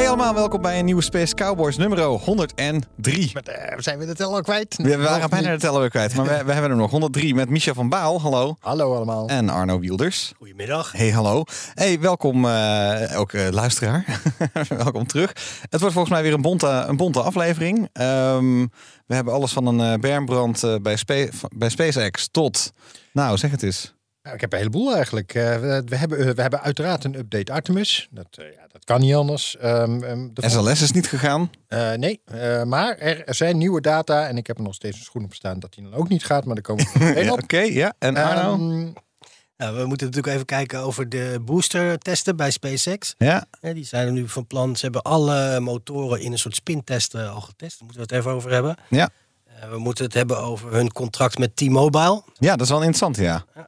Hey allemaal, welkom bij een nieuwe Space Cowboys nummer 103. Met, eh, zijn we de teller al kwijt? We waren bijna de teller weer kwijt, maar we, we hebben er nog 103 met Micha van Baal, hallo. Hallo allemaal. En Arno Wielders. Goedemiddag. Hey, hallo. Hey, welkom eh, ook eh, luisteraar. welkom terug. Het wordt volgens mij weer een bonte, een bonte aflevering. Ehm, we hebben alles van een uh, bermbrand eh, bij, Spa- bij SpaceX tot... Nou, zeg het eens. Nou, ik heb een heleboel eigenlijk. Eh, we, hebben, eh, we hebben uiteraard een update Artemis. Dat, eh, ja, dat kan niet anders. Ehm, ehm, de SLS is niet gegaan. Eh, nee, eh, maar er, er zijn nieuwe data. En ik heb er nog steeds een schoen op staan dat die dan ook niet gaat. Maar daar komen we Ja, op. Oké, ja. En Arno? Ehm, Nou, we moeten natuurlijk even kijken over de booster testen bij SpaceX. ja, Ja, die zijn er nu van plan. Ze hebben alle motoren in een soort spintesten al getest. Daar moeten we het even over hebben. ja. Eh, we moeten het hebben over hun contract met T-Mobile. ja, dat is wel interessant, ja. Ehm,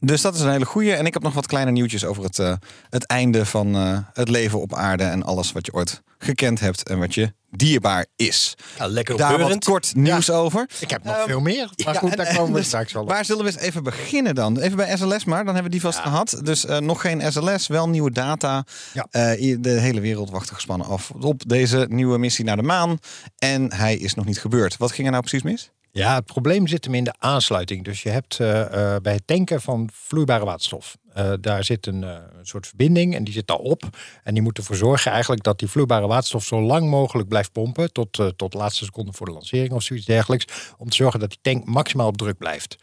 Dus dat is een hele goeie. En ik heb nog wat kleine nieuwtjes over het, eh, het einde van eh, het leven op aarde. En alles wat je ooit gekend hebt en wat je dierbaar is. nou, lekker Daar wat kort nieuws over. ik heb nog Ehm, veel meer. Maar ja, goed, daar komen we dus straks wel op. Waar zullen we eens even beginnen dan? Even bij SLS maar, dan hebben we die vast gehad. Dus eh, nog geen SLS, wel nieuwe data. Ja. Eh, de hele wereld wacht er gespannen af op deze nieuwe missie naar de maan. En hij is nog niet gebeurd. Wat ging er nou precies mis? Ja, het probleem zit hem in de aansluiting. Dus je hebt eh, eh, bij het tanken van vloeibare waterstof, eh, daar zit een, eh, een soort verbinding en die zit daarop. En die moet ervoor zorgen eigenlijk dat die vloeibare waterstof zo lang mogelijk blijft pompen, tot, eh, tot de laatste seconde voor de lancering of zoiets dergelijks, om te zorgen dat die tank maximaal op druk blijft.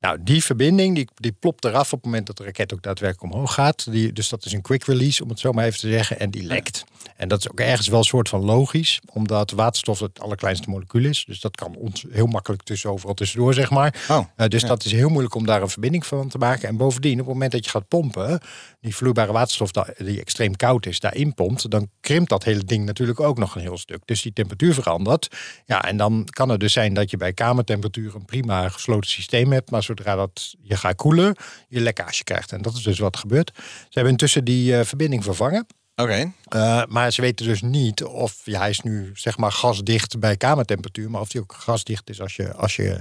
Nou, die verbinding die, die plopt eraf op het moment dat de raket ook daadwerkelijk omhoog gaat. Die, dus dat is een quick release, om het zo maar even te zeggen. En die lekt. En dat is ook ergens wel een soort van logisch, omdat waterstof het allerkleinste molecuul is. Dus dat kan ons heel makkelijk tussen overal tussendoor, zeg maar. Oh, Eh, dus ja. dat is heel moeilijk om daar een verbinding van te maken. En bovendien, op het moment dat je gaat pompen, die vloeibare waterstof die extreem koud is, daarin pompt, dan krimpt dat hele ding natuurlijk ook nog een heel stuk. Dus die temperatuur verandert. Ja, en dan kan het dus zijn dat je bij kamertemperatuur een prima gesloten systeem hebt, maar zodra dat je gaat koelen, je lekkage krijgt. En dat is dus wat gebeurt. Ze hebben intussen die eh, verbinding vervangen. Oké. Uh, maar ze weten dus niet of ja, hij is nu zeg maar gasdicht bij kamertemperatuur, maar of hij ook gasdicht is als je, als je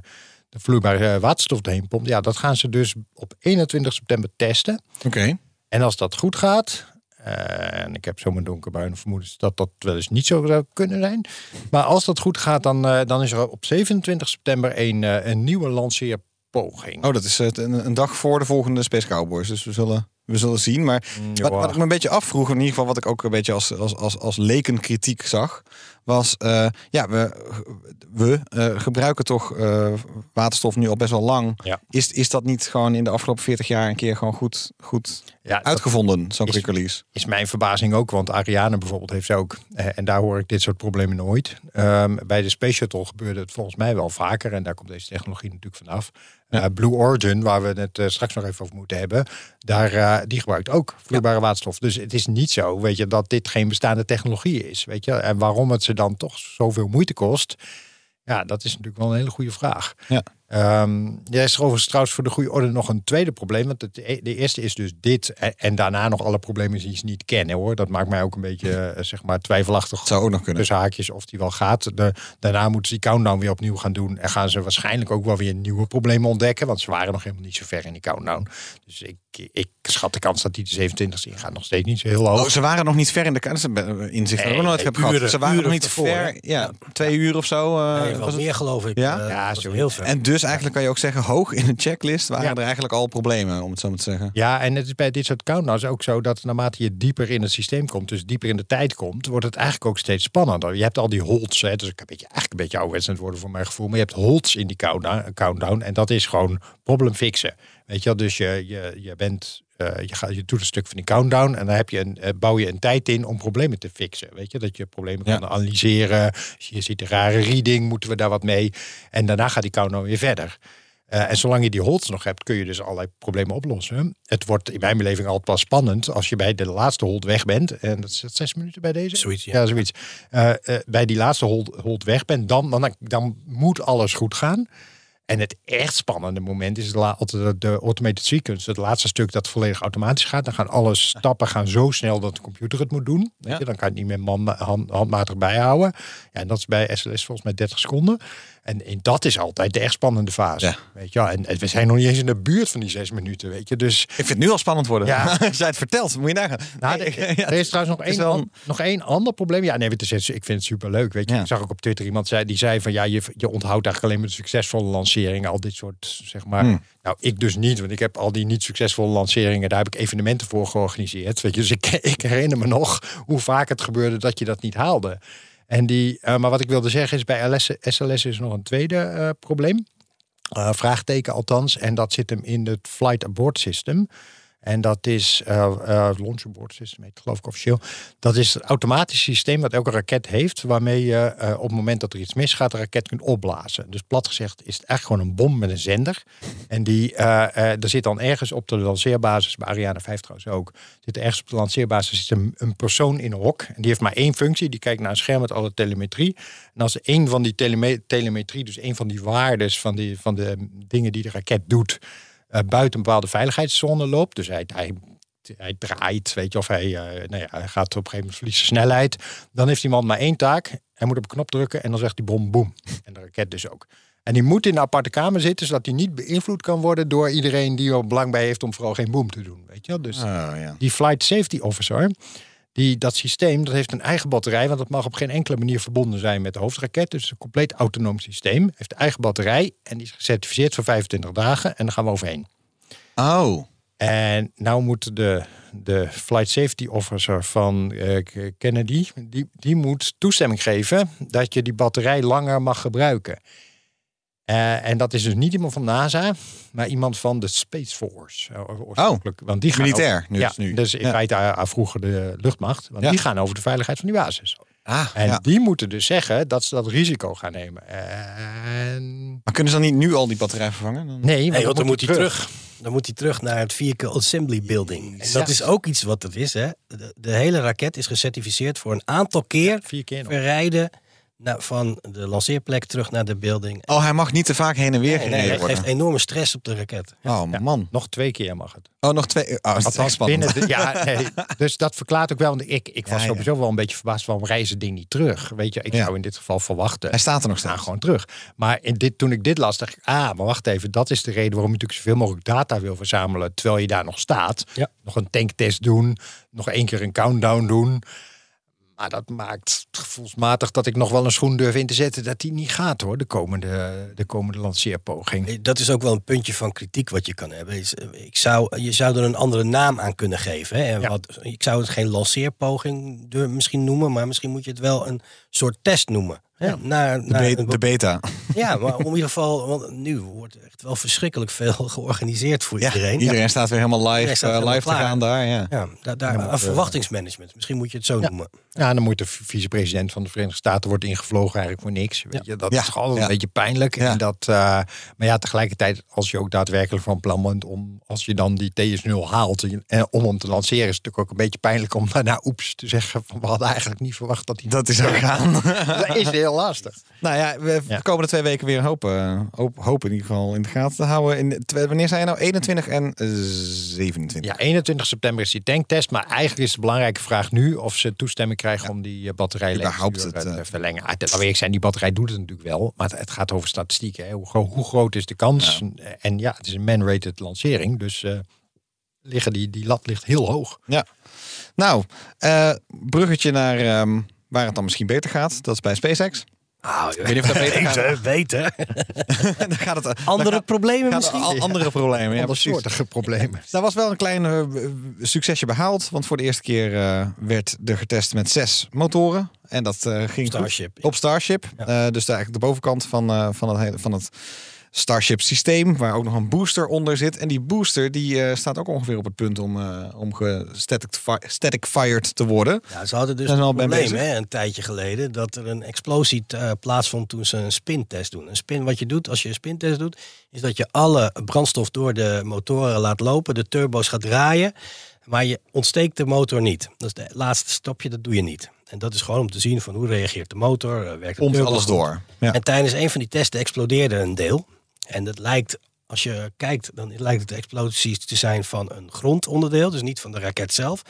de vloeibare eh, waterstof erheen pompt. Ja, dat gaan ze dus op 21 september testen. Oké. En als dat goed gaat, uh, en ik heb zo mijn donkerbruine vermoedens dat dat wel eens niet zo zou kunnen zijn. Maar als dat goed gaat, dan, uh, dan is er op 27 september een, uh, een nieuwe Oh, dat is het, een, een dag voor de volgende Space Cowboys. Dus we zullen, we zullen zien. Maar wat, wat, ik me een beetje afvroeg, in ieder geval wat ik ook een beetje als, als, als, als lekenkritiek zag, was uh, ja, we, we uh, gebruiken toch uh, waterstof nu al best wel lang. Ja. Is, is dat niet gewoon in de afgelopen 40 jaar een keer gewoon goed, goed ja, uitgevonden, zo'n quick release? Is mijn verbazing ook, want Ariane bijvoorbeeld heeft ook, eh, en daar hoor ik dit soort problemen nooit. Um, bij de Space Shuttle gebeurde het volgens mij wel vaker, en daar komt deze technologie natuurlijk vanaf. Uh, Blue Origin, waar we het uh, straks nog even over moeten hebben, daar, uh, die gebruikt ook vloeibare ja. waterstof. Dus het is niet zo, weet je, dat dit geen bestaande technologie is, weet je. En waarom het ze dan toch zoveel moeite kost, ja, dat is natuurlijk wel een hele goede vraag. Ja. Um, ja, is er overigens trouwens voor de goede orde nog een tweede probleem. Want het, de eerste is dus dit. En, en, daarna nog alle problemen die ze niet kennen hoor. Dat maakt mij ook een beetje uh, zeg maar twijfelachtig. Zou ook nog kunnen. Dus haakjes of die wel gaat. De, daarna moeten ze die countdown weer opnieuw gaan doen. En gaan ze waarschijnlijk ook wel weer nieuwe problemen ontdekken. Want ze waren nog helemaal niet zo ver in die countdown. Dus ik, ik schat de kans dat die de 27e ingaan nog steeds niet zo heel hoog. Oh, ze waren nog niet ver in de countdown. Inzicht nee, nooit heb gehad. Ze waren nog niet ervoor, ver. Ja, ja, twee uur of zo. Uh, nee, was meer het? geloof ik. Ja, uh, ja zo heel ver. En dus eigenlijk kan je ook zeggen, hoog in de checklist waren ja. er eigenlijk al problemen, om het zo maar te zeggen. Ja, en het is bij dit soort countdowns ook zo dat naarmate je dieper in het systeem komt, dus dieper in de tijd komt, wordt het eigenlijk ook steeds spannender. Je hebt al die holds, hè, dus ik een beetje, eigenlijk een beetje ouderwets aan het worden voor mijn gevoel, maar je hebt holds in die countdown, countdown en dat is gewoon problem fixen. Weet je wel, dus je, je, je bent uh, je, gaat, je doet een stuk van die countdown en dan heb je een, uh, bouw je een tijd in om problemen te fixen. Weet je, dat je problemen ja. kan analyseren. Je ziet een rare reading, moeten we daar wat mee? En daarna gaat die countdown weer verder. Eh, en zolang je die holds nog hebt, kun je dus allerlei problemen oplossen. Het wordt in mijn beleving altijd pas spannend als je bij de laatste hold weg bent. En dat is het zes minuten bij deze? Zoiets, ja. ja. zoiets. Eh, eh, bij die laatste hold, hold weg bent, dan, dan, dan moet alles goed gaan. En het echt spannende moment is de, de, automated sequence. Het laatste stuk dat volledig automatisch gaat. Dan gaan alle stappen gaan zo snel dat de computer het moet doen. Weet Ja. je, dan kan je het niet meer man, hand- handmatig bijhouden. Ja, en dat is bij SLS volgens mij 30 seconden. En, en dat is altijd de echt spannende fase. Ja. Weet je, en, en we zijn nog niet eens in de buurt van die zes minuten. Weet je, dus Ik vind het nu al spannend worden. Ja. Jij het vertelt, moet je nagaan. nou, Nee, de- ja, er is trouwens nog één, wel an- een- nog één ander probleem. Ja, nee, het is, ik vind het superleuk. Weet je, Ja. ik zag ook op Twitter iemand zei, die zei van ja, je, je onthoudt eigenlijk alleen maar de succesvolle lanceringen, al dit soort zeg maar. Hmm. Nou, ik dus niet, want ik heb al die niet succesvolle lanceringen, daar heb ik evenementen voor georganiseerd. Weet je, dus ik, ik herinner me nog hoe vaak het gebeurde dat je dat niet haalde. En die, eh, maar wat ik wilde zeggen is bij LS, SLS is nog een tweede eh, probleem. Eh, vraagteken althans. En dat zit hem in het Flight Abort System. En dat is uh, uh, Launch Abort System, geloof ik officieel. Dat is het automatische systeem wat elke raket heeft. Waarmee je uh, op het moment dat er iets misgaat, de raket kunt opblazen. Dus plat gezegd is het eigenlijk gewoon een bom met een zender. En die, er zit dan ergens op de lanceerbasis, bij Ariane 5 trouwens ook, zit ergens op de lanceerbasis zit een, een persoon in een hok. En die heeft maar één functie. Die kijkt naar een scherm met alle telemetrie. En als een van die teleme telemetrie, dus een van die waardes van, die, van de dingen die de raket doet, uh, buiten een bepaalde veiligheidszone loopt. Dus hij, hij, hij draait, weet je, of hij, uh, nou ja, hij gaat op een gegeven moment verliezen snelheid. Dan heeft die man maar één taak. Hij moet op een knop drukken en dan zegt die bom boem. En de raket dus ook. En die moet in een aparte kamer zitten, zodat hij niet beïnvloed kan worden door iedereen die er belang bij heeft om vooral geen boom te doen. Weet je? Dus oh, ja. die flight safety officer, die, dat systeem dat heeft een eigen batterij, want dat mag op geen enkele manier verbonden zijn met de hoofdraket. Dus een compleet autonoom systeem. Heeft een eigen batterij en die is gecertificeerd voor 25 dagen en daar gaan we overheen. Oh. En nou moet de, de flight safety officer van uh, Kennedy, die, die moet toestemming geven dat je die batterij langer mag gebruiken. Uh, en dat is dus niet iemand van NASA, maar iemand van de Space Force. Oorspronkelijk. Oh, want die gaan militair over, nu, ja, dus nu. Dus in ja. feite uh, vroeger de luchtmacht. Want Ja. die gaan over de veiligheid van die basis. Ah, En ja. die moeten dus zeggen dat ze dat risico gaan nemen. En... Maar kunnen ze dan niet nu al die batterij vervangen? Dan... Nee, want Nee, dan moet hij terug. terug. Dan moet hij terug naar het Vehicle Assembly Building. En dat Ja. is ook iets wat het is. Hè? De, de hele raket is gecertificeerd voor een aantal keer Vier keer nog. verrijden naar, van de lanceerplek terug naar de building. Oh, hij mag niet te vaak heen en weer Nee, gereden nee, worden. geeft enorme stress op de raket. Oh, Ja. man. Nog twee keer mag het. Oh, nog twee. Oh, Althans, spannend. binnen de, ja, nee, dus dat verklaart ook wel. Want ik, ik was Ja, ja. sowieso wel een beetje verbaasd. Waarom reizen ding niet terug? Weet je, ik Ja. zou in dit geval verwachten. Hij staat er nog staan gewoon terug. Maar in dit, toen ik dit las, dacht ik, ah, maar wacht even. Dat is de reden waarom je natuurlijk zoveel mogelijk data wil verzamelen. Terwijl je daar nog staat. Ja. Nog een tanktest doen. Nog één keer een countdown doen. Maar dat maakt gevoelsmatig dat ik nog wel een schoen durf in te zetten. Dat die niet gaat hoor, de komende, de komende lanceerpoging. Dat is ook wel een puntje van kritiek wat je kan hebben. Is, eh, Ik zou, je zou er een andere naam aan kunnen geven. Hè? En Ja. wat, ik zou het geen lanceerpoging durf- misschien noemen, maar misschien moet je het wel een soort test noemen. Ja. Naar, be- een de beta. Ja, maar om in ieder geval, want nu wordt echt wel verschrikkelijk veel georganiseerd voor Ja, iedereen. iedereen staat weer helemaal live, eh, helemaal live te gaan daar. Ja. Ja, daar, daar, Ja, maar, aan eh, verwachtingsmanagement. Misschien moet je het zo Ja. noemen. Ja, dan moet de vicepresident van de Verenigde Staten wordt ingevlogen eigenlijk voor niks. Weet je, dat Ja, is toch altijd ja. een beetje pijnlijk. Ja. En dat, uh, maar ja, tegelijkertijd, als je ook daadwerkelijk van plan bent om, als je dan die TS0 haalt, en, om hem te lanceren, is het natuurlijk ook een beetje pijnlijk om daarna oeps te zeggen van we hadden eigenlijk niet verwacht dat hij. Dat is ook gaan. dat is heel lastig. nou ja, we Ja. de komende twee weken weer hopen, hoop, hopen in ieder geval in de gaten te houden. In, wanneer zijn je nou? 21 en eh, 27. Ja, 21 september is die tanktest, maar eigenlijk is de belangrijke vraag nu of ze toestemming krijgen om die eh, batterij te eh, verlengen. Ah, dat- laat ik zijn, die batterij doet het natuurlijk wel, maar het, gaat over statistieken. Hè. Hoe, hoe groot is de kans? En ja, het is een man-rated lancering, dus eh, liggen die, die lat ligt heel hoog. Nou, eh, bruggetje naar ehm, waar het dan misschien beter gaat. Dat is bij SpaceX. Nou, weet niet of dat beter gaat. weten, weten. dan gaat het dan Andere gaat- problemen gaat misschien? al andere problemen. Ja. Andersoortige problemen. Daar was wel een klein eh, succesje behaald. Want voor de eerste keer eh, werd er getest met zes motoren. En dat eh, ging. Starship. Op Starship. Ja. Eh, dus de, eigenlijk de bovenkant van, eh, van, het, hele, van het Starship systeem, waar ook nog een booster onder zit. En die booster die eh, staat ook ongeveer op het punt om, eh om static, fi- static fired te worden. Ja, ze hadden dus een probleem hè, een tijdje geleden dat er een explosie eh, plaatsvond toen ze een spintest doen. Een spin, wat je doet als je een spintest doet, is dat je alle brandstof door de motoren laat lopen, de turbo's gaat draaien, maar je ontsteekt de motor niet. Dat is het laatste stapje, dat doe je niet. En dat is gewoon om te zien van hoe reageert de motor, werkt turbo alles goed. door. Ja. En tijdens een van die testen explodeerde een deel. En dat lijkt, als je kijkt, dan lijkt het de explosie te zijn van een grondonderdeel, dus niet van de raket zelf.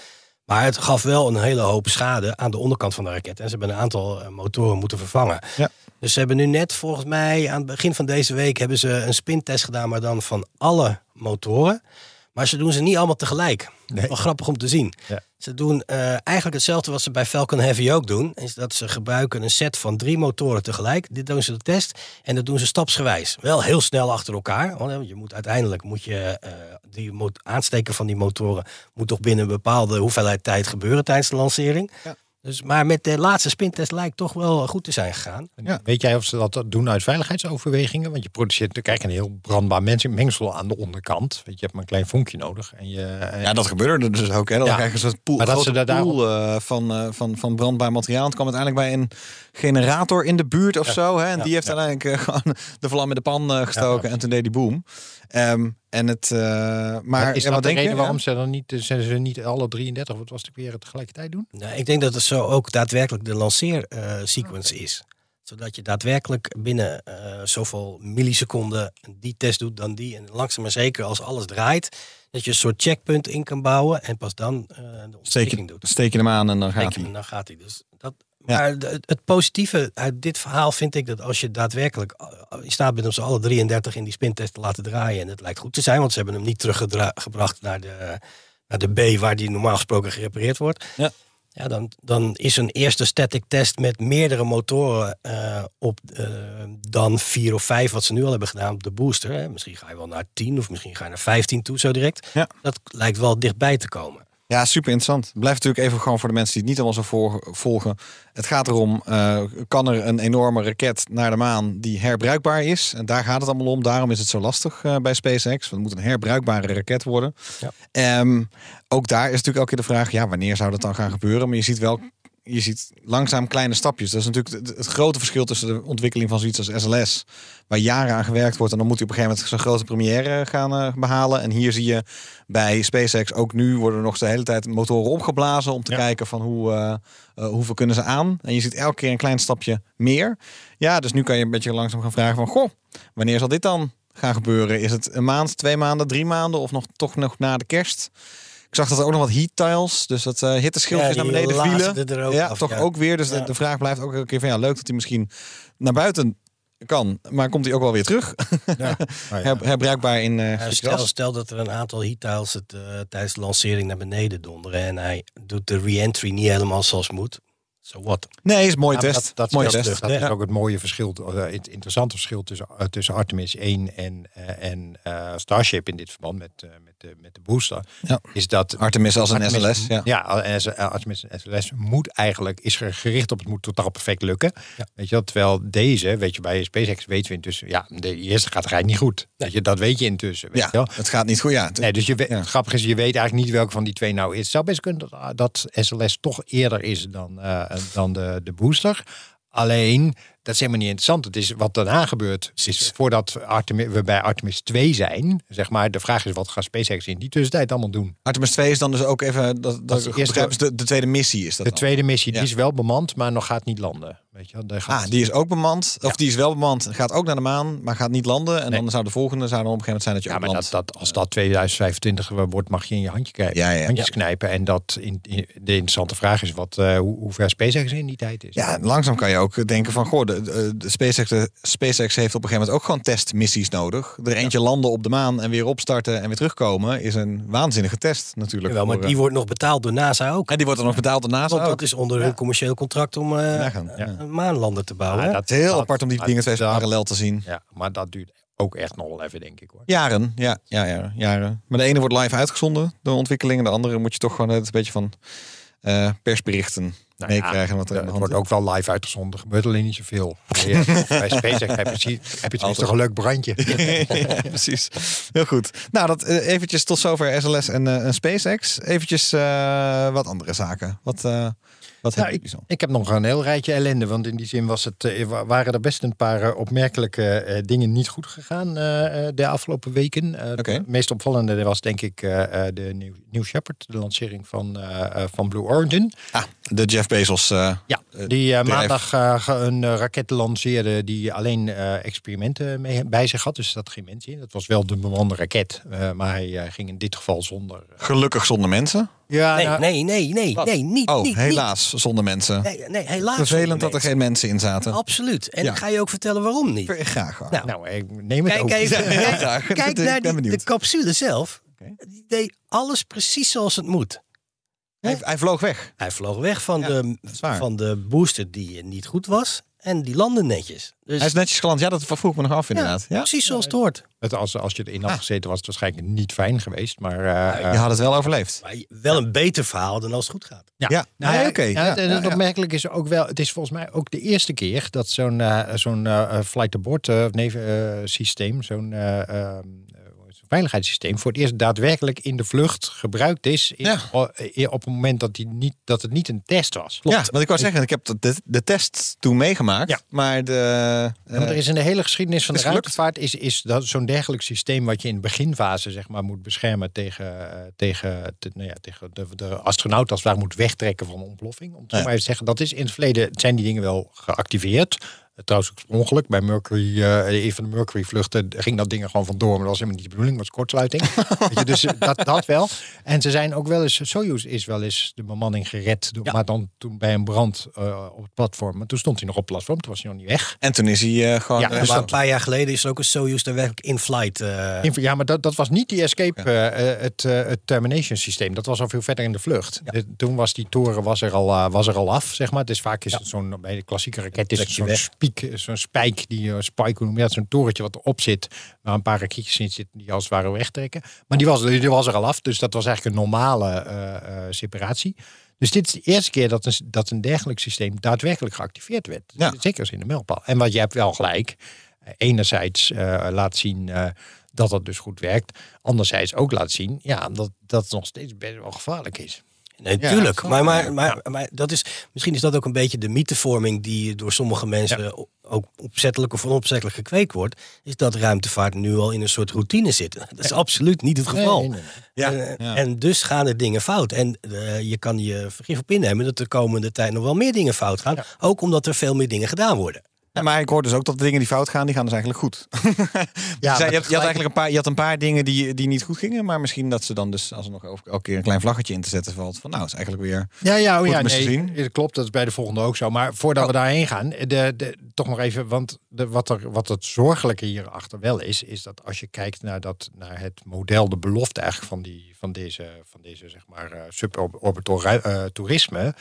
Maar het gaf wel een hele hoop schade aan de onderkant van de raket. En ze hebben een aantal eh, motoren moeten vervangen. Ja. Dus ze hebben nu net, volgens mij, aan het begin van deze week, hebben ze een spintest gedaan, maar dan van alle motoren. Maar ze doen ze niet allemaal tegelijk. Nee. Wel grappig om te zien. Ja. Ze doen eh, eigenlijk hetzelfde wat ze bij Falcon Heavy ook doen. Is dat ze gebruiken een set van drie motoren tegelijk. Dit doen ze de test. En dat doen ze stapsgewijs. Wel heel snel achter elkaar. Want je moet uiteindelijk moet je eh, die aansteken van die motoren moet toch binnen een bepaalde hoeveelheid tijd gebeuren tijdens de lancering. Ja. Dus, maar met de laatste spintest lijkt toch wel goed te zijn gegaan. Ja. Weet jij of ze dat doen uit veiligheidsoverwegingen? Want je produceert kijk, een heel brandbaar mens- mengsel aan de onderkant. Weet je, je hebt maar een klein vonkje nodig. En je, en- Ja, dat gebeurde er dus ook. Hè. Dan Ja. krijg je zo'n pool, Maar dat grote ze daar pool eh, van, eh, van, van brandbaar materiaal. Het kwam uiteindelijk bij een generator in de buurt of zo. Hè. En Ja. die heeft uiteindelijk eh, gewoon de vlam in de pan eh, gestoken. Ja. En toen deed die boom. Ehm, en het, eh, maar, maar is en dat wat de denk reden je? waarom ze dan niet, zijn ze niet alle 33, wat was het weer, tegelijkertijd doen? Nou, ik denk dat het zo ook daadwerkelijk de lanceersequence is. Zodat je daadwerkelijk binnen eh, zoveel milliseconden die test doet dan die. En langzaam maar zeker als alles draait, dat je een soort checkpunt in kan bouwen. En pas dan eh, de Steek ontsteking je, doet. steek je hem aan en dan gaat hij. dan gaat hij. Dus dat. Maar het, positieve uit dit verhaal vind ik dat als je daadwerkelijk eh, in staat bent om ze alle 33 in die spintest te laten draaien. En het lijkt goed te zijn, want ze hebben hem niet teruggebracht naar de, naar de B waar die normaal gesproken gerepareerd wordt. Ja. Ja, dan, dan is een eerste static test met meerdere motoren eh, op eh, dan vier of vijf, wat ze nu al hebben gedaan op de booster. Hè. Misschien ga je wel naar 10 of misschien ga je naar 15 toe zo direct. Ja. Dat lijkt wel dichtbij te komen. Ja, super interessant. Blijft natuurlijk even gewoon voor de mensen die het niet allemaal zo volgen. Het gaat erom, eh, kan er een enorme raket naar de maan die herbruikbaar is? En daar gaat het allemaal om. Daarom is het zo lastig eh, bij SpaceX. Want het moet een herbruikbare raket worden. Ja. Ehm, ook daar is natuurlijk elke keer de vraag, ja, wanneer zou dat dan gaan gebeuren? Maar je ziet wel, je ziet langzaam kleine stapjes. Dat is natuurlijk het, het grote verschil tussen de ontwikkeling van zoiets als SLS, waar jaren aan gewerkt wordt. En dan moet hij op een gegeven moment zo'n grote première gaan eh, behalen. En hier zie je bij SpaceX ook nu worden er nog de hele tijd motoren opgeblazen om te Ja. kijken van hoe, eh, eh, hoeveel kunnen ze aan. En je ziet elke keer een klein stapje meer. Ja, dus nu kan je een beetje langzaam gaan vragen van, goh, wanneer zal dit dan gaan gebeuren? Is het een maand, twee maanden, drie maanden of nog toch nog na de kerst? Ik zag dat er ook nog wat heat tiles, dus dat eh hitteschildjes Ja, naar beneden vielen. ook ja, af, toch ja. ook weer. Dus de, Ja. de vraag blijft ook elke keer van ja, leuk dat hij misschien naar buiten kan, maar komt hij ook wel weer terug? Ja. Her, herbruikbaar in Ja, stukjes stel, stel dat er een aantal heat tiles het eh, tijdens de lancering naar beneden donderen en hij doet de re-entry niet helemaal zoals moet. So what? Nee, is een mooie Ja, test. Dat, dat, mooie test. dat is ook het mooie verschil, eh, het interessante verschil tussen, eh, tussen Artemis 1 en, eh, en Starship in dit verband met, met, de, met de booster. Ja. Is dat Artemis als een Artemis- SLS. Ja. Ja, als- Artemis en SLS moet eigenlijk, is er gericht op het moet totaal perfect lukken. Ja. Weet je wel, terwijl deze, weet je, bij SpaceX weten we intussen, ja, de eerste gaat rijdt niet goed. Weet je, dat weet je intussen. Weet Ja, wel. het gaat niet goed. Ja, Nee, dus je weet, het grappige is, je weet eigenlijk niet welke van die twee nou is. Het zou best kunnen dat, dat SLS toch eerder is dan, dan de, de booster. Alleen, dat is helemaal niet interessant. Het is wat daarna gebeurt. Is voordat Artemis, we bij Artemis 2 zijn, zeg maar, de vraag is wat gaat SpaceX in die tussentijd allemaal doen? Artemis 2 is dan dus ook even, dat, dat begrijp, is de, de tweede missie is dat De dan. tweede missie, die is wel bemand, maar nog gaat niet landen. Weet je, wel. Daar gaat, Ah, die is ook bemand. Of die is wel bemand, gaat ook naar de maan, maar gaat niet landen. En Nee. dan zou de volgende zou dan op een gegeven moment zijn dat je ja, ook maar landt. dat, dat, als dat 2025 wordt, mag je in je handje kijken. Ja, ja. handjes knijpen. En dat in, in- de interessante vraag is wat, eh, hoe, hoe ver SpaceX in die tijd is. Ja, langzaam kan je ook denken van, goh, de, de, de SpaceX, de SpaceX heeft op een gegeven moment ook gewoon testmissies nodig. Er eentje landen op de maan en weer opstarten en weer terugkomen is een waanzinnige test natuurlijk. Jawel, maar voor, die eh, wordt nog betaald door NASA ook. en die wordt dan nog betaald door NASA Want ook. dat is onder hun commercieel contract om eh, Ja, gaan, ja. een maanlander te bouwen. Ja, hè? Het is heel dat- apart om die dat- dingen twee dat- parallel te zien. Ja, maar dat duurt ook echt nog wel even, denk ik hoor. Jaren, ja, ja, ja, jaren. Maar de ene wordt live uitgezonden, de ontwikkeling. En de andere moet je toch gewoon het een beetje van eh, persberichten Nou meekrijgen wat er de wordt ook wel live uitgezonden. gebeurt alleen niet zoveel. Ja, bij SpaceX heb je, heb je toch een leuk brandje. Ja, precies. Heel goed. Nou, dat eh, eventjes tot zover SLS en, eh, en SpaceX. Eventjes eh, wat andere zaken. Wat, eh wat heb ik, heb nog een heel rijtje ellende. Want in die zin was het, eh, wa- waren er best een paar eh, opmerkelijke eh, dingen niet goed gegaan de afgelopen weken. Het meest opvallende was denk ik de New, New Shepard, de lancering van, van Blue Origin. Ah, de Jeff Bezos. Ja, die maandag een raket lanceerde die alleen experimenten mee, bij zich had. Dus er zat geen mensen in. Dat was wel de bemande raket. maar hij ging in dit geval zonder... Gelukkig zonder mensen. Ja, Nee, nou, nee, nee, nee, nee, niet. Oh, niet, helaas zonder mensen. Nee, nee, helaas. Vervelend dat er geen mensen in zaten. Absoluut. En Ja. ik ga je ook vertellen waarom niet. Graag. hoor. Nou, nou, ik neem het Kijk ook. even, Ja, kijk, graag. kijk Ik naar ben die, de capsule zelf. Die deed alles precies zoals het moet. Hij, hij vloog weg. Hij vloog weg van, Ja, de, van de booster die niet goed was. En die landde netjes. Dus Hij is netjes geland. Ja, dat vroeg me nog af inderdaad. Ja, precies zoals het hoort. Het, als, als je erin had Ah. gezeten was het waarschijnlijk niet fijn geweest. Maar eh, Je had het wel overleefd. Maar wel een beter verhaal dan als het goed gaat. Ja, Ja, nou, nee, ja, oké. en ja, het ja. opmerkelijk is ook wel, het is volgens mij ook de eerste keer dat zo'n eh, zo'n eh, flight abort eh, nee, systeem, zo'n eh, eh, veiligheidssysteem, voor het eerst daadwerkelijk in de vlucht gebruikt is in- Ja. o- eh, op het moment dat, die niet, dat het niet een test was. Ja, want ik wou zeggen, ik heb de, de, de test toen meegemaakt. Ja. Maar de... Ja, want er is in de hele geschiedenis van de ruimtevaart is, is dat zo'n dergelijk systeem wat je in de beginfase zeg maar, moet beschermen tegen, eh, tegen, te- nou ja, tegen de, de astronaut als het ware moet wegtrekken van een ontploffing. Om Ja. maar even te zeggen, dat is in het verleden zijn die dingen wel geactiveerd. Eh, Trouwens, oorspronkelijk bij Mercury, eh een van de Mercury-vluchten ging dat ding er gewoon vandoor, maar dat was helemaal niet de bedoeling, was kortsluiting. Weet je, dus eh, dat, dat wel. En ze zijn ook wel eens, Soyuz is wel eens de bemanning gered, door, Ja. maar dan toen bij een brand op het platform. Maar toen stond hij nog op het platform, toen was hij nog niet weg. En toen is hij gewoon... Ja, maar zo- een paar jaar geleden is er ook een Soyuz daar werkelijk in flight. In- Ja, maar dat, dat was niet die escape, het, het termination systeem. Dat was al veel verder in de vlucht. De- toen was die toren was er, al, was er al af, zeg maar. Het is vaak is het zo'n, bij de klassieke raket is het zo'n zo'n spijk, die uh, spike, noem je dat? Zo'n torentje wat erop zit, waar een paar rakietjes in zitten die als het ware wegtrekken. Maar die was, die was er al af, dus dat was eigenlijk een normale eh, eh, separatie. Dus dit is de eerste keer dat een, dat een dergelijk systeem daadwerkelijk geactiveerd werd. Ja. Zeker als in de mijlpaal. En wat je hebt wel gelijk. Enerzijds laat zien dat dat dus goed werkt. Anderzijds ook laat zien ja, dat, dat nog steeds best wel gevaarlijk is. Nee, natuurlijk. maar, maar, maar, maar dat is, misschien is dat ook een beetje de mythevorming die door sommige mensen ook opzettelijk of onopzettelijk gekweekt wordt. Is dat ruimtevaart nu al in een soort routine zit. Dat is absoluut niet het geval. Nee, nee, nee. Ja, En, ja. en dus gaan er dingen fout. En eh, je kan je vergif op innemen dat de komende tijd nog wel meer dingen fout gaan. Ook omdat er veel meer dingen gedaan worden. Ja, maar ik hoor dus ook dat de dingen die fout gaan, die gaan dus eigenlijk goed. Ja, je, had, je had eigenlijk een paar, je had een paar dingen die, die niet goed gingen. Maar misschien dat ze dan dus, als er nog elke keer een klein vlaggetje in te zetten valt. Van nou, is eigenlijk weer... Ja, ja, oh, ja nee, zien. dat klopt. Dat is bij de volgende ook zo. Maar voordat we daarheen gaan, de, de, toch nog even, want de, wat, er, wat het zorgelijke hierachter wel is, is dat als je kijkt naar, dat, naar het model, de belofte eigenlijk van, die, van deze, van deze zeg maar, eh, suborbital eh, toerisme,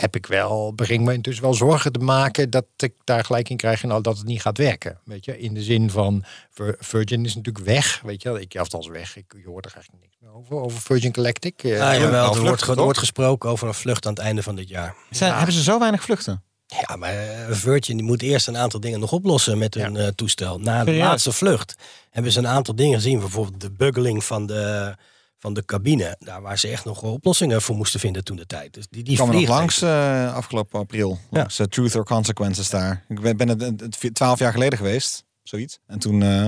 heb ik wel, begin me intussen wel zorgen te maken dat ik daar gelijk in krijg en al dat het niet gaat werken. Weet je, in de zin van Vir- Virgin is natuurlijk weg. Weet je, ik althans weg. Ik, je hoort er eigenlijk niks meer over, over Virgin Galactic. Eh, Ah, jawel, wel er wordt, er wordt gesproken over een vlucht aan het einde van dit jaar. Zijn, Hebben ze zo weinig vluchten? Ja, maar eh, Virgin die moet eerst een aantal dingen nog oplossen met hun eh, toestel. Na de laatste vlucht hebben ze een aantal dingen gezien. Bijvoorbeeld de buggeling van de, van de cabine. Daar waar ze echt nog oplossingen voor moesten vinden toen de tijd. Dus die, die kwam nog langs eh, afgelopen april. Langs eh, Truth or Consequences daar. Ik ben, ben het, het- het twaalf jaar geleden geweest. Zoiets. En toen eh,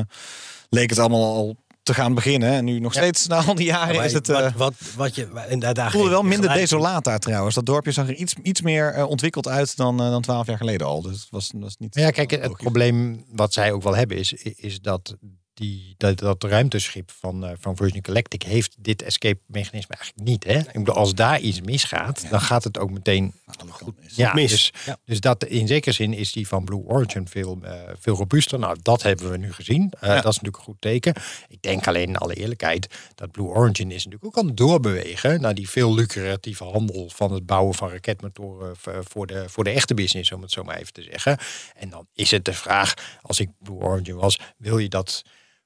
leek het allemaal al te gaan beginnen. En nu nog steeds, na al die jaren, is het... wat, eh, wat, wat je, en daar, daar voelde wel minder desolaat daar trouwens. Dat dorpje zag er iets, iets meer eh, ontwikkeld uit dan, dan 12 jaar geleden al. Dus het was, was niet. Ja, kijk, het logisch. probleem wat zij ook wel hebben is, is dat die, dat, dat ruimteschip van, eh, van Virgin Galactic heeft dit escape mechanisme eigenlijk niet. Hè? Ik bedoel, als daar iets misgaat, dan gaat het ook meteen goed. ja, mis. Dus, Ja. dus dat in zekere zin is die van Blue Origin veel, eh, veel robuuster. Nou, dat hebben we nu gezien. Eh, Dat is natuurlijk een goed teken. Ik denk alleen in alle eerlijkheid dat Blue Origin is natuurlijk ook aan het doorbewegen naar die veel lucratieve handel van het bouwen van raketmotoren voor de, voor de echte business, om het zo maar even te zeggen. En dan is het de vraag, als ik Blue Origin was, wil je dat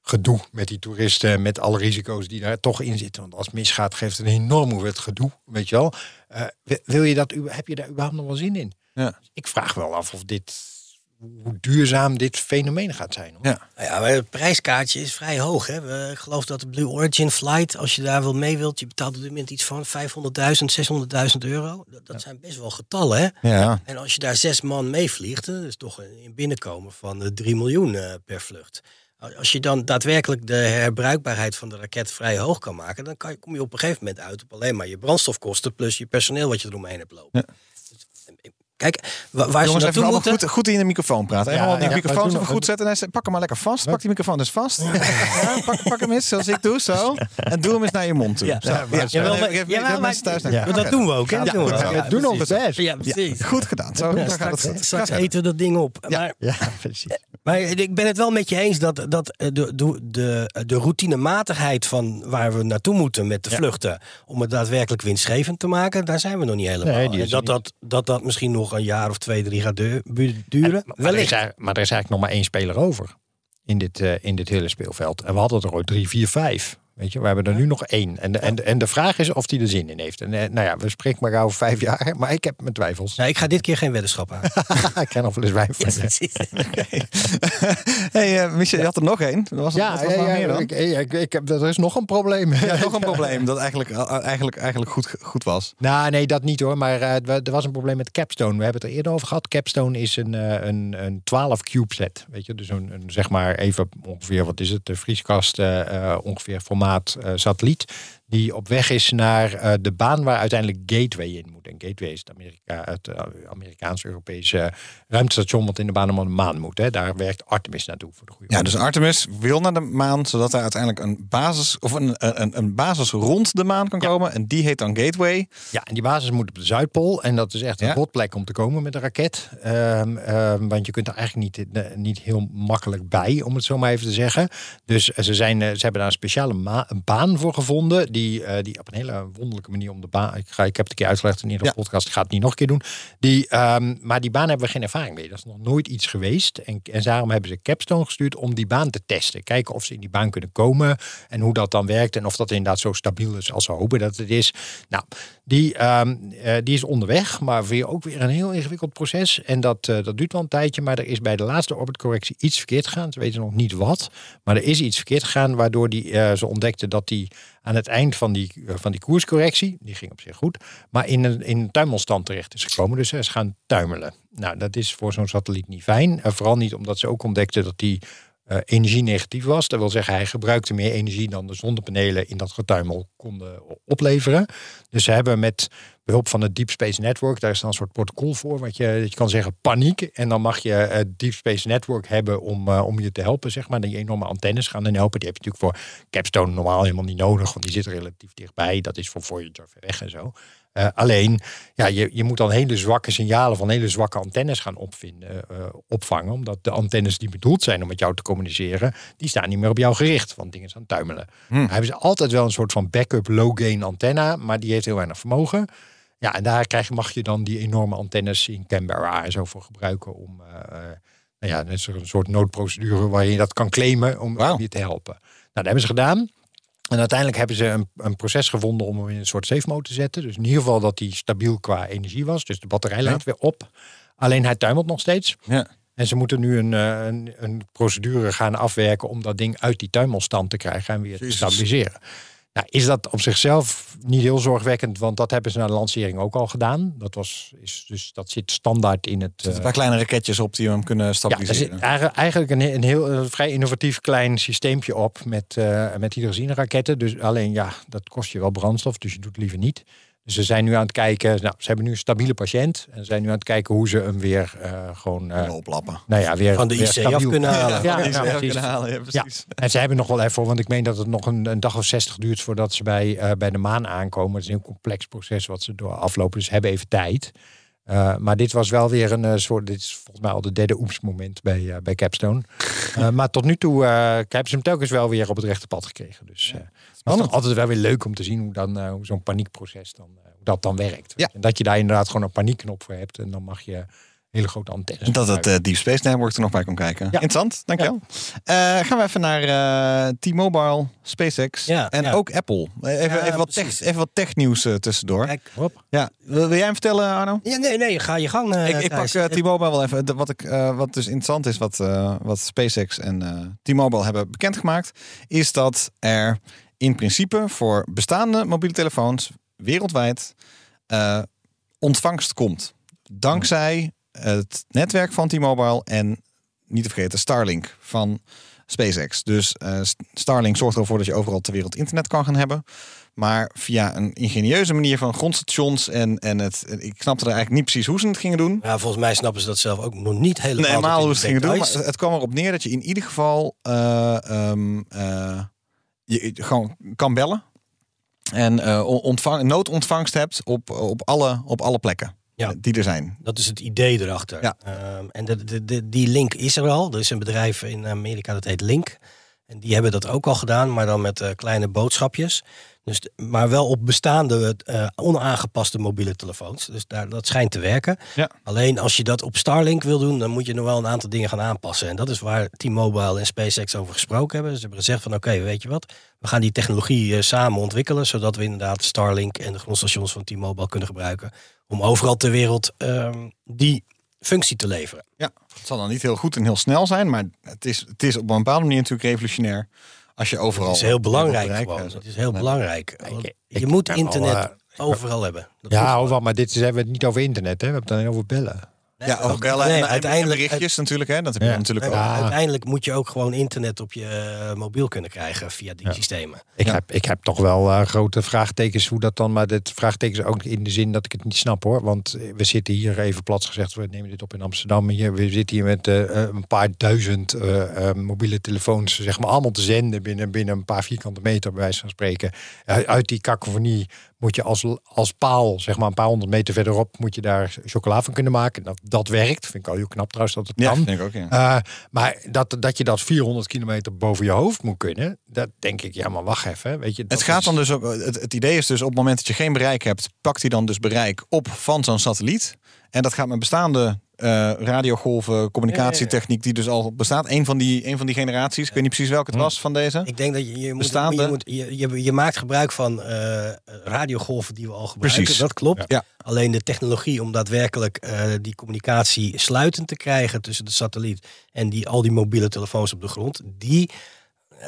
gedoe met die toeristen, met alle risico's die daar toch in zitten. Want als het misgaat, geeft het een enorm hoeveelheid gedoe, weet je wel. Eh, wi- wil je dat, u- heb je daar überhaupt nog wel zin in? Ja. Ik vraag wel af of dit, hoe duurzaam dit fenomeen gaat zijn. hoor. Ja. Nou ja, maar het prijskaartje is vrij hoog. Hè? We, ik geloof dat de Blue Origin Flight, als je daar wel mee wilt, je betaalt op dit moment iets van 500.000, 600.000 euro. Dat, dat zijn best wel getallen, hè? Ja. En als je daar zes man meevliegt, hè, dat is toch een binnenkomen van eh, 3 miljoen eh, per vlucht. Als je dan daadwerkelijk de herbruikbaarheid van de raket vrij hoog kan maken, dan kan je, kom je op een gegeven moment uit op alleen maar je brandstofkosten plus je personeel wat je eromheen hebt lopen. Kijk, wa- waar Jongens, ze even naartoe moeten... goed, goed in de microfoon praten. Ja, die ja, microfoon even goed zetten. En pak hem maar lekker vast. Pak die microfoon dus vast. Ja, pak, pak hem eens zoals ik doe, zo. En doe hem eens naar je mond toe. Ja. Zo. Ja, Ja, mensen thuis naar dat doen we ook, hè? Dat doen we doen ons best. Ja, precies. Goed gedaan. Zo, gaat het straks eten we dat ding op. Maar, Ja, precies. maar ik ben het wel met je eens dat, dat eh, de, de, de, de routinematigheid van waar we naartoe moeten met de vluchten, om het daadwerkelijk winstgevend te maken, daar zijn we nog niet helemaal. Dat, dat, dat dat misschien nog een jaar of twee, drie gaat duren. Maar, er is, maar er is eigenlijk nog maar één speler over in dit, eh, in dit hele speelveld. En we hadden er ooit drie, vier, vijf. Weet je, we hebben er nu nog één. En de, en, de, en de vraag is of die er zin in heeft. En eh, nou ja, we spreken maar over vijf jaar, maar ik heb mijn twijfels. Nou, ik ga dit keer geen weddenschap aan. ik ken nog wel eens. Precies. hey, eh, Michel, je had er nog één. Was, Ja, was ja, nog ja, meer dan? ik, ik, ik heb, er is nog een probleem. Ja, nog een probleem dat eigenlijk, eh, eigenlijk, eigenlijk goed, goed was. Nou, nee, dat niet hoor. Maar eh, we- er was een probleem met Capstone. We hebben het er eerder over gehad. Capstone is een, eh, een, een 12 CubeSat. Weet je, dus een, een, zeg maar even ongeveer, wat is het? De vrieskast, eh, eh, ongeveer formaat eh, satelliet. Die op weg is naar eh, de baan waar uiteindelijk Gateway in moet. En Gateway Amerika, het eh, Amerikaans-Europese ruimtestation wat in de baan om de maan moet. Hè. Daar werkt Artemis naartoe voor de goede Ja, dus Artemis wil naar de maan, zodat er uiteindelijk een basis, of een, een, een basis rond de maan kan komen. En die heet dan Gateway. Ja, en die basis moet op de Zuidpool. En dat is echt een Ja. rotplek om te komen met een raket. Ehm, ehm, want je kunt er eigenlijk niet, eh, niet heel makkelijk bij, om het zo maar even te zeggen. Dus eh, ze, zijn, eh, ze hebben daar een speciale ma- een baan voor gevonden. Die, eh, die op een hele wonderlijke manier om de baan. Ik, ga, ik heb het een keer uitgelegd in Ja. podcast. Ik ga het niet nog een keer doen. Die, ehm, maar die baan hebben we geen ervaring mee. Dat is nog nooit iets geweest. En, en daarom hebben ze Capstone gestuurd om die baan te testen. Kijken of ze in die baan kunnen komen. En hoe dat dan werkt. En of dat inderdaad zo stabiel is als ze hopen dat het is. Nou, die, ehm, eh, die is onderweg. Maar weer ook weer een heel ingewikkeld proces. En dat, eh, dat duurt wel een tijdje. Maar er is bij de laatste orbitcorrectie iets verkeerd gegaan. Ze weten nog niet wat. Maar er is iets verkeerd gegaan. Waardoor die, eh, ze ontdekten dat die aan het eind van die, van die koerscorrectie. Die ging op zich goed. Maar in een, in een tuimelstand terecht is gekomen. Dus ze gaan tuimelen. Nou, dat is voor zo'n satelliet niet fijn. Vooral niet omdat ze ook ontdekten dat die eh, energie negatief was. Dat wil zeggen, hij gebruikte meer energie dan de zonnepanelen in dat getuimel konden opleveren. Dus ze hebben met behulp van het Deep Space Network, daar is dan een soort protocol voor, wat je, je kan zeggen paniek. En dan mag je het Deep Space Network hebben om, eh, om je te helpen, zeg maar. Die enorme antennes gaan dan helpen. Die heb je natuurlijk voor Capstone normaal helemaal niet nodig, want die zitten relatief dichtbij. Dat is voor Voyager ver weg en zo. Eh, alleen, ja, je, je moet dan hele zwakke signalen van hele zwakke antennes gaan opvinden, eh, opvangen. Omdat de antennes die bedoeld zijn om met jou te communiceren, die staan niet meer op jou gericht. Want dingen staan tuimelen. Dan hebben ze altijd wel een soort van backup low-gain antenna, maar die heeft heel weinig vermogen. Ja, en daar krijg, mag je dan die enorme antennes in Canberra en zo voor gebruiken om... eh, nou ja, dat is een soort noodprocedure waarin je dat kan claimen om je te helpen. Nou, dat hebben ze gedaan. En uiteindelijk hebben ze een, een proces gevonden om hem in een soort safe mode te zetten. Dus in ieder geval dat hij stabiel qua energie was. Dus de batterij lijkt weer op. Alleen hij tuimelt nog steeds. Ja. En ze moeten nu een, eh, een, een procedure gaan afwerken om dat ding uit die tuimelstand te krijgen en weer te stabiliseren. Nou, is dat op zichzelf niet heel zorgwekkend, want dat hebben ze na de lancering ook al gedaan. Dat, was, is, dus dat zit standaard in het. Er zitten eh, een paar kleine raketjes op die hem kunnen ja, er stabiliseren. zit eigenlijk- een, een heel een vrij innovatief klein systeempje op met, eh met hydrogeneraketten. Dus alleen ja, dat kost je wel brandstof, dus je doet het liever niet. Dus ze zijn nu aan het kijken, nou, ze hebben nu een stabiele patiënt en ze zijn nu aan het kijken hoe ze hem weer eh, gewoon, eh, Kunnen oplappen. nou ja, weer Van de weer IC af stabiel- kunnen halen. Ja, Die ja, ze even precies. kunnen halen, ja, Ja, precies. en ze hebben nog wel even, want ik meen dat het nog een, een dag of zestig duurt voordat ze bij, eh, bij de maan aankomen. Het is een heel complex proces wat ze door aflopen, dus ze hebben even tijd. Eh, maar dit was wel weer een eh, soort, dit is volgens mij al de derde oepsmoment bij, eh, bij Capstone. Maar tot nu toe hebben ze hem telkens wel weer op het rechte pad gekregen. Dus eh, het is altijd wel weer leuk om te zien hoe, dan, hoe zo'n paniekproces dan, hoe dat dan werkt. Ja. En dat je daar inderdaad gewoon een paniekknop voor hebt. En dan mag je hele grote antennes. Dat het eh, Deep Space Network er nog bij kon kijken. Ja. Interessant, dankjewel. Eh gaan we even naar eh, T-Mobile, SpaceX Ja, en ja. ook Apple. Even, Ja, even, wat, tech, even wat technieuws eh, tussendoor. Kijk, Hop. Ja, wil, wil jij hem vertellen, Arno? ja, nee, nee, ga je gang. ik, ik pak T-Mobile wel even. Wat, ik, wat dus interessant is, wat, wat SpaceX en T-Mobile hebben bekendgemaakt, is dat er in principe voor bestaande mobiele telefoons wereldwijd ontvangst komt. Dankzij het netwerk van T-Mobile en niet te vergeten Starlink van SpaceX. Dus eh, Starlink zorgt ervoor dat je overal ter wereld internet kan gaan hebben. Maar via een ingenieuze manier van grondstations en, en het. Ik snapte er eigenlijk niet precies hoe ze het gingen doen. Ja, volgens mij snappen ze dat zelf ook nog niet helemaal. Nee, helemaal hoe ze het gingen doen. Maar het kwam erop neer dat je in ieder geval eh, ehm, eh, je, je gewoon kan bellen. En ontvang, noodontvangst hebt op, op, alle, op alle plekken Ja. eh, die er zijn. Dat is het idee erachter. Ja. Ehm, en de, de, de, die link is er al. Er is een bedrijf in Amerika dat heet Link. En die hebben dat ook al gedaan, maar dan met eh, kleine boodschapjes. Dus, maar wel op bestaande, eh, onaangepaste mobiele telefoons. Dus daar, dat schijnt te werken. Ja. Alleen als je dat op Starlink wil doen, dan moet je nog wel een aantal dingen gaan aanpassen. En dat is waar T-Mobile en SpaceX over gesproken hebben. Ze hebben gezegd van oké, weet je wat, we gaan die technologie eh, samen ontwikkelen, zodat we inderdaad Starlink en de grondstations van T-Mobile kunnen gebruiken om overal ter wereld ehm, die functie te leveren. Ja, het zal dan niet heel goed en heel snel zijn, maar het is, het is op een bepaalde manier natuurlijk revolutionair. Als je overal. Het is heel belangrijk gewoon. Het is heel belangrijk. Je ik moet internet eh, overal hebben. Dat Ja, overal, maar dit is, hebben we het niet over internet, hè? we hebben het alleen over bellen. Ja, over bellen Nee, en, en uiteindelijk- berichtjes natuurlijk. Hè? Dat heb je Ja. natuurlijk ook. Uiteindelijk moet je ook gewoon internet op je eh, mobiel kunnen krijgen via die systemen. Ik, Ja. heb, ik heb toch wel eh, grote vraagtekens hoe dat dan, maar dit vraagtekens ook in de zin dat ik het niet snap hoor. Want eh, we zitten hier even plat gezegd, we nemen dit op in Amsterdam. Hier, we zitten hier met eh, eh, een paar duizend eh, eh, mobiele telefoons, zeg maar allemaal te zenden binnen, binnen een paar vierkante meter, bij wijze van spreken. Eh, uit die kakofonie moet je als, als paal, zeg maar een paar honderd meter verderop, moet je daar chocola van kunnen maken. Dat, dat werkt, vind ik al heel knap trouwens dat het Ja, kan. ik ook. Ja. Eh, maar dat, dat je dat 400 kilometer boven je hoofd moet kunnen, dat denk ik, ja, maar wacht even. Weet je, Het gaat is- dan dus. Het, het idee is dus op het moment dat je geen bereik hebt, pakt hij dan dus bereik op van zo'n satelliet. En dat gaat met bestaande eh, radiogolven, communicatietechniek die dus al bestaat. Een van die, een van die generaties. Ik weet niet precies welke het was van deze. Ik denk dat je, je, moet, Bestaande- je, moet, je, je, je maakt gebruik van eh, radiogolven die we al gebruiken. Precies. Dat klopt. Ja. Alleen de technologie om daadwerkelijk eh, die communicatie sluitend te krijgen tussen de satelliet en die, al die mobiele telefoons op de grond, die,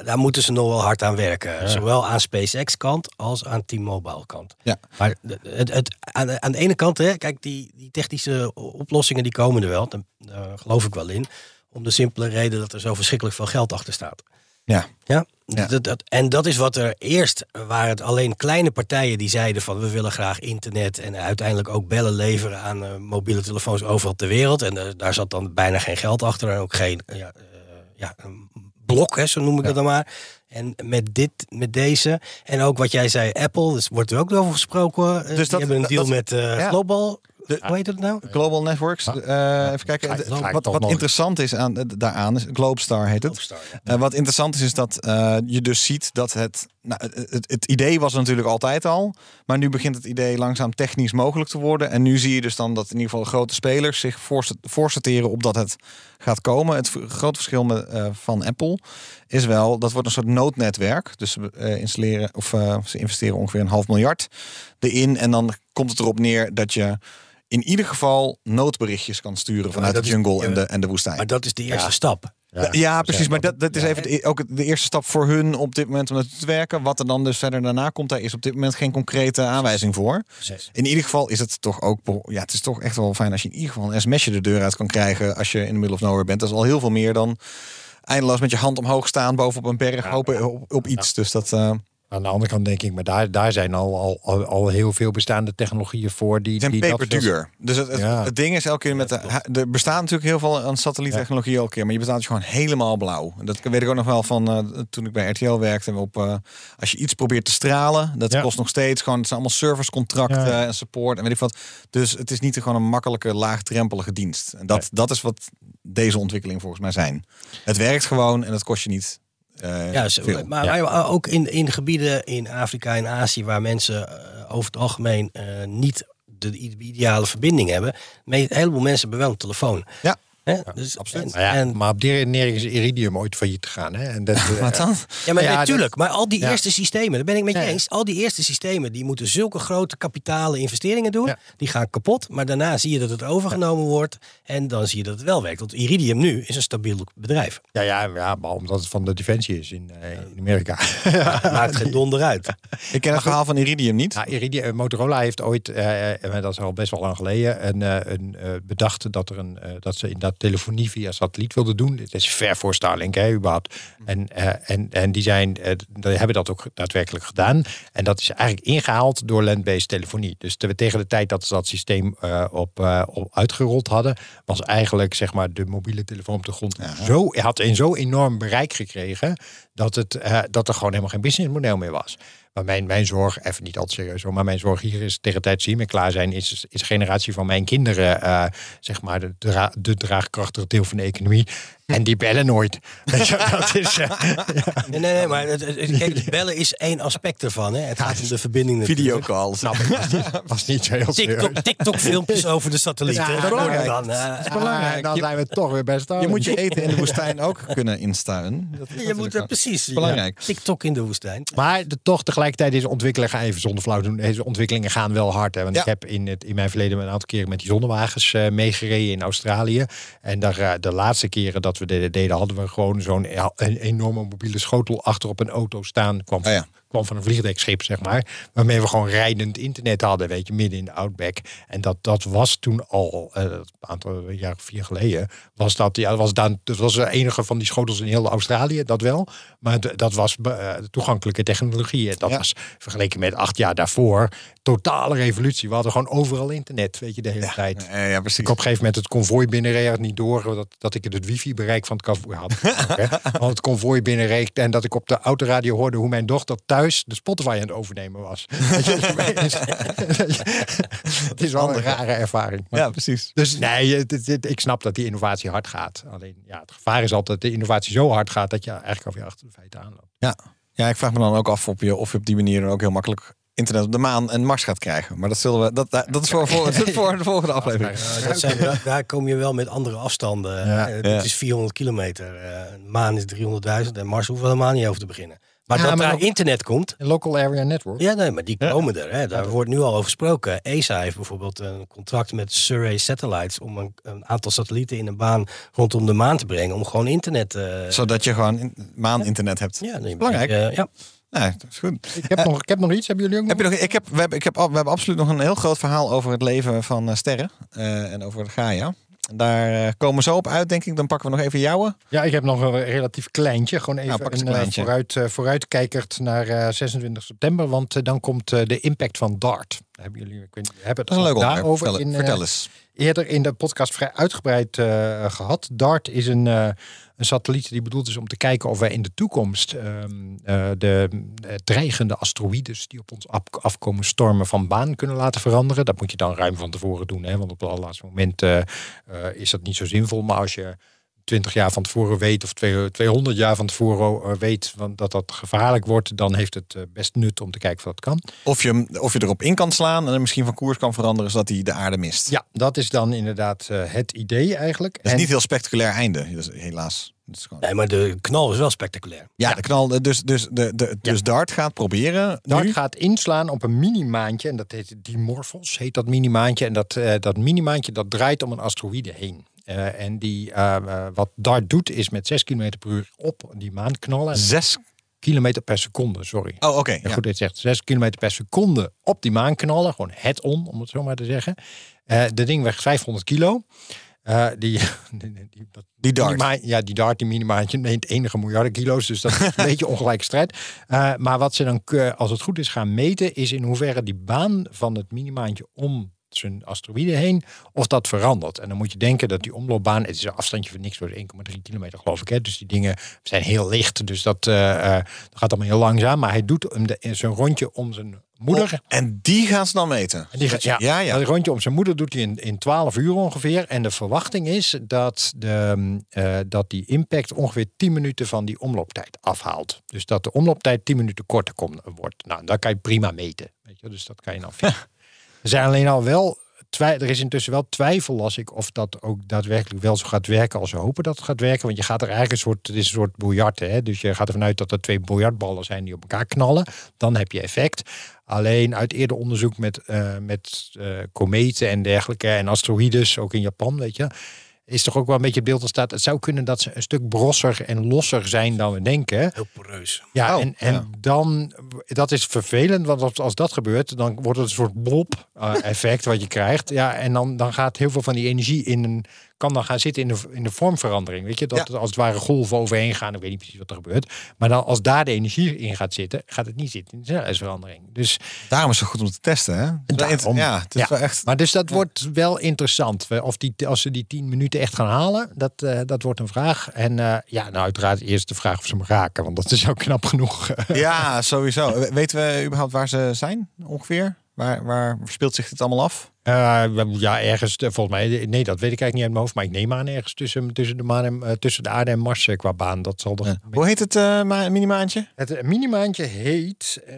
daar moeten ze nog wel hard aan werken. Zowel aan SpaceX kant als aan T-Mobile kant. Ja. Maar het, het, aan, de- aan de ene kant, hè, kijk, die, die technische oplossingen die komen er wel. Daar, daar geloof ik wel in. Om de simpele reden dat er zo verschrikkelijk veel geld achter staat. Ja. Ja, Ja. Dat, dat, en dat is wat er eerst waren het alleen kleine partijen die zeiden van we willen graag internet en uiteindelijk ook bellen leveren aan eh, mobiele telefoons overal ter wereld. En eh, daar zat dan bijna geen geld achter en ook geen eh, ja, blok, hè, zo noem ik het dan maar. En met dit, met deze en ook wat jij zei, Apple, dus wordt er ook over gesproken. Dus Dus die dat- hebben een deal dat- met eh, ja. Global. De- Hoe heet het nou? Global Networks. eh, even kijken. De- wat interessant is aan, daaraan, is Globestar heet het. Globestar, ja. Eh, wat interessant is, is dat eh, je dus ziet dat het, nou, het, het, idee was natuurlijk altijd al. Maar nu begint het idee langzaam technisch mogelijk te worden. En nu zie je dus dan dat in ieder geval grote spelers zich voorst- voorsorteren op dat het gaat komen. Het grote verschil met, eh, van Apple is wel, dat wordt een soort noodnetwerk. Dus ze eh, installeren of eh, ze investeren ongeveer een half miljard erin. En dan komt het erop neer dat je in ieder geval noodberichtjes kan sturen vanuit de is- jungle en, de, en de woestijn. Maar dat is de eerste Ja. stap. Ja, precies. Maar dat, dat is even de, ook de eerste stap voor hun op dit moment om naartoe te werken. Wat er dan dus verder daarna komt, daar is op dit moment geen concrete aanwijzing voor. In ieder geval is het toch ook, ja, het is toch echt wel fijn als je in ieder geval een sms'je de deur uit kan krijgen als je in de middle of nowhere bent. Dat is al heel veel meer dan eindeloos met je hand omhoog staan bovenop een berg, hopen op, op iets. Dus dat, eh, Aan de andere kant denk ik, maar daar, daar zijn al, al, al, al heel veel bestaande technologieën voor. Die, zijn die peperduur. Dus het, het, Ja. het ding is elke keer met de, er bestaat natuurlijk heel veel aan satelliettechnologie elke keer, maar je bestaat dus gewoon helemaal blauw. En Dat weet ik ook nog wel van eh, toen ik bij RTL werkte. Op, eh, als je iets probeert te stralen, dat Ja. kost nog steeds gewoon. Het zijn allemaal servicecontracten Ja. en support en weet ik wat. Dus het is niet gewoon een makkelijke, laagdrempelige dienst. En dat, dat is wat deze ontwikkeling volgens mij zijn. Het werkt gewoon en het kost je niet. Eh, Ja, zo- maar Ja. maar ook in, in gebieden in Afrika en Azië waar mensen eh, over het algemeen eh, niet de ideale verbinding hebben. Een heleboel mensen hebben wel een telefoon. Ja. Hè? dus, absoluut. en- Maar, ja, en- maar op die redenering is Iridium ooit failliet gegaan. Hè? En dat, Wat dan? Ja, maar Ja, natuurlijk. dat- Maar al die ja. eerste systemen, daar ben ik met je Ja. eens. Al die eerste systemen, die moeten zulke grote kapitale investeringen doen. Ja. Die gaan kapot. Maar daarna zie je dat het overgenomen wordt. En dan zie je dat het wel werkt. Want Iridium nu is een stabiel bedrijf. ja, ja, ja, maar omdat het van de Defensie is in, eh, in Amerika. Maakt geen donder uit. Ik ken het verhaal van Iridium niet. Ja, Iridium, eh, Motorola heeft ooit, eh, eh, dat is al best wel lang geleden, een, eh, een, eh, bedacht dat, er een, dat ze inderdaad telefonie via satelliet wilden doen. Dit is ver voor Starlink, hè, überhaupt. En, eh, en, en die, zijn, eh, die hebben dat ook daadwerkelijk gedaan. En dat is eigenlijk ingehaald door land-based telefonie. Dus te- tegen de tijd dat ze dat systeem eh, op, op uitgerold hadden, was eigenlijk zeg maar, de mobiele telefoon op de grond zo, had een zo enorm bereik gekregen dat, het, dat er gewoon helemaal geen businessmodel meer was. Maar mijn, mijn zorg, even niet al serieus maar mijn zorg hier is tegen de tijd ze hiermee klaar zijn, is, is de generatie van mijn kinderen, eh, zeg maar, de, dra de draagkrachtige deel van de economie. En die bellen nooit. Dat is, eh, Nee, nee, nee. Maar het, het- bellen is één aspect ervan. Hè. Het gaat om de verbinding. Videocalls. snap ik, was niet, was niet zo heel serieus. TikTok, TikTok-filmpjes over de satellieten. Ja, dat is komen we belangrijk. Dan, eh, is belangrijk. Dan Je- zijn we toch weer best Je moet je eten in de woestijn ook kunnen instaan. Dat is je moet er precies. ja. belangrijk. TikTok in de woestijn. Maar de, toch tegelijkertijd deze ontwikkelingen gaan even zonder flauw doen. Deze ontwikkelingen gaan wel hard. Hè? Want Ja. ik heb in, het, in mijn verleden een aantal keren met die zonnewagens eh, meegereden in Australië. En daar, eh, de laatste keren dat we deden, hadden we gewoon zo'n ja, een enorme mobiele schotel achter op een auto staan. Kwam, Oh ja. Kwam van een vliegdekschip, zeg maar. Waarmee we gewoon rijdend internet hadden, weet je, midden in de outback. En dat, dat was toen al, eh, een aantal jaar of vier geleden, was dat, ja, was, dan, dat was de enige van die schotels in heel Australië, dat wel. Maar dat was eh, toegankelijke technologie. En dat Ja. was vergeleken met acht jaar daarvoor totale revolutie. We hadden gewoon overal internet, weet je, de hele tijd. Ja, ja, precies. Ik op een gegeven moment het konvooi binnenreed niet door dat, dat ik het wifi-bereik van het konvooi had. Want het konvooi binnenreed en dat ik op de autoradio hoorde hoe mijn dochter thuis de Spotify aan het overnemen was. Het is wel een rare ervaring. Maar- Ja, precies. dus nee, het- het- het- ik snap dat die innovatie hard gaat. Alleen ja, het gevaar is altijd dat de innovatie zo hard gaat dat je eigenlijk alweer achter de feiten aanloopt. Ja. ja, ik vraag me dan ook af of je, of je op die manier dan ook heel makkelijk internet op de maan en Mars gaat krijgen. Maar dat, zullen we, dat, dat is voor, voor, dat is voor de volgende aflevering. Dat zijn, daar, daar kom je wel met andere afstanden. Ja. Eh, Ja. Dit is 400 kilometer. eh, maan is 300.000 en Mars hoeven we helemaal niet over te beginnen. Maar Ja, dat maar daar internet komt. Een local area network. Ja, nee, maar die komen er. Hè. Daar wordt nu al over gesproken. ESA heeft bijvoorbeeld een contract met Survey Satellites om een, een aantal satellieten in een baan rondom de maan te brengen. Om gewoon internet. eh Zodat je gewoon in- maan-internet hebt. ja, nee, Belangrijk. eh, ja. Nee, dat is goed. Ik, heb nog, ik heb nog iets. Hebben jullie ook nog? Heb je nog, ik heb, we, hebben, ik heb, we hebben absoluut nog een heel groot verhaal over het leven van eh, sterren eh, en over de Gaia. Daar eh, komen we zo op uit, denk ik. Dan pakken we nog even jouwe. Ja, ik heb nog een relatief kleintje. Gewoon even Nou, eens een een eh, vooruit, eh, vooruitkijkerd naar eh, 26 september. Want dan komt de impact van DART. Hebben jullie, ik weet, hebben leuk daarover Vertel, in, vertel eens. eerder in de podcast vrij uitgebreid eh, gehad. DART is een, een satelliet die bedoeld is om te kijken of wij in de toekomst ehm, eh, de eh, dreigende asteroïdes die op ons af- afkomen stormen van baan kunnen laten veranderen. Dat moet je dan ruim van tevoren doen, hè, want op het allerlaatste moment eh, is dat niet zo zinvol. Maar als je 20 jaar van tevoren weet, of twee- 200 jaar van tevoren eh, weet want dat dat gevaarlijk wordt, dan heeft het eh, best nut om te kijken of dat kan. Of je, hem- of je erop in kan slaan en hem misschien van koers kan veranderen zodat hij de aarde mist. Ja, dat is dan inderdaad eh, het idee eigenlijk. Dat is En- niet heel spectaculair einde, dat is, helaas. Dat is gewoon... Nee, maar de knal is wel spectaculair. Ja, de knal. Dus, dus, de, de, dus Dart gaat proberen. Dart nu. gaat inslaan op een mini-maantje. En dat heet Dimorphos, heet dat mini-maantje. En dat, eh, dat mini-maantje dat draait om een asteroïde heen. Eh, en die, eh, eh, wat Dart doet, is met 6 km per uur op die maan knallen. Zes. Kilometer per seconde, sorry. Oh, oké. Ja. goed, dit zegt 6 km per seconde op die maan knallen. Gewoon het on, om het zo maar te zeggen. De ding weegt 500 kilo. Die, die, die, Die Dart. minima- ja, die dart, die minimaatje, neemt enige miljarden kilo's. Dus dat is een beetje ongelijke strijd. Maar wat ze dan, als het goed is, gaan meten... is in hoeverre die baan van het minimaantje om zijn asteroïde heen... of dat verandert. En dan moet je denken dat die omloopbaan... het is een afstandje van niks, door 1,3 kilometer geloof ik. Hè? Dus die dingen zijn heel licht. Dus dat, eh, eh, dat gaat allemaal heel langzaam. Maar hij doet zijn rondje om zijn moeder... Oh, en die gaan ze dan meten. En die gaat, ja, ja, ja. Dat rondje om zijn moeder doet hij in, in 12 uur ongeveer. En de verwachting is dat, de, eh, dat die impact ongeveer 10 minuten van die omlooptijd afhaalt. Dus dat de omlooptijd 10 minuten korter komt, wordt. Nou, dat kan je prima meten. Weet je, dus dat kan je dan vinden. Er zijn alleen al wel. Er is intussen wel twijfel, las ik, of dat ook daadwerkelijk wel zo gaat werken als ze hopen dat het gaat werken. Want je gaat er eigenlijk een soort, het is een soort biljart, hè? Dus je gaat ervan uit dat er twee biljartballen zijn die op elkaar knallen. Dan heb je effect. Alleen uit eerder onderzoek met, eh, met eh, kometen en dergelijke en asteroïdes, ook in Japan, weet je, is toch ook wel een beetje het beeld dat staat. Het zou kunnen dat ze een stuk brosser en losser zijn dan we denken. Heel poreus. Ja, Oh, en, en ja. dan, dat is vervelend, want als, als dat gebeurt, dan wordt het een soort blob-effect wat je krijgt. Ja, en dan, dan gaat heel veel van die energie in een, kan dan gaan zitten in de, in de vormverandering. Weet je, dat Ja. als het ware golven overheen gaan. Ik weet niet precies wat er gebeurt. Maar dan als daar de energie in gaat zitten, gaat het niet zitten in de snelheidsverandering. Dus, Daarom is het goed om te testen, hè? Daarom. Ja, het is Ja. wel echt... maar dus dat wordt wel interessant. Of die, als ze die tien minuten echt gaan halen, dat, eh, dat wordt een vraag. En eh, ja, nou uiteraard eerst de vraag of ze hem raken. Want dat is ook knap genoeg. Ja, sowieso. We- Weten we überhaupt waar ze zijn, ongeveer? Waar, waar speelt zich dit allemaal af? Eh, ja, ergens, eh, volgens mij, nee, dat weet ik eigenlijk niet uit mijn hoofd. Maar ik neem aan ergens tussen, tussen, de, maan en, eh, tussen de aarde en Mars eh, qua baan. Dat zal er. Hoe heet het eh ma- minimaantje? Het eh, minimaantje heet, eh,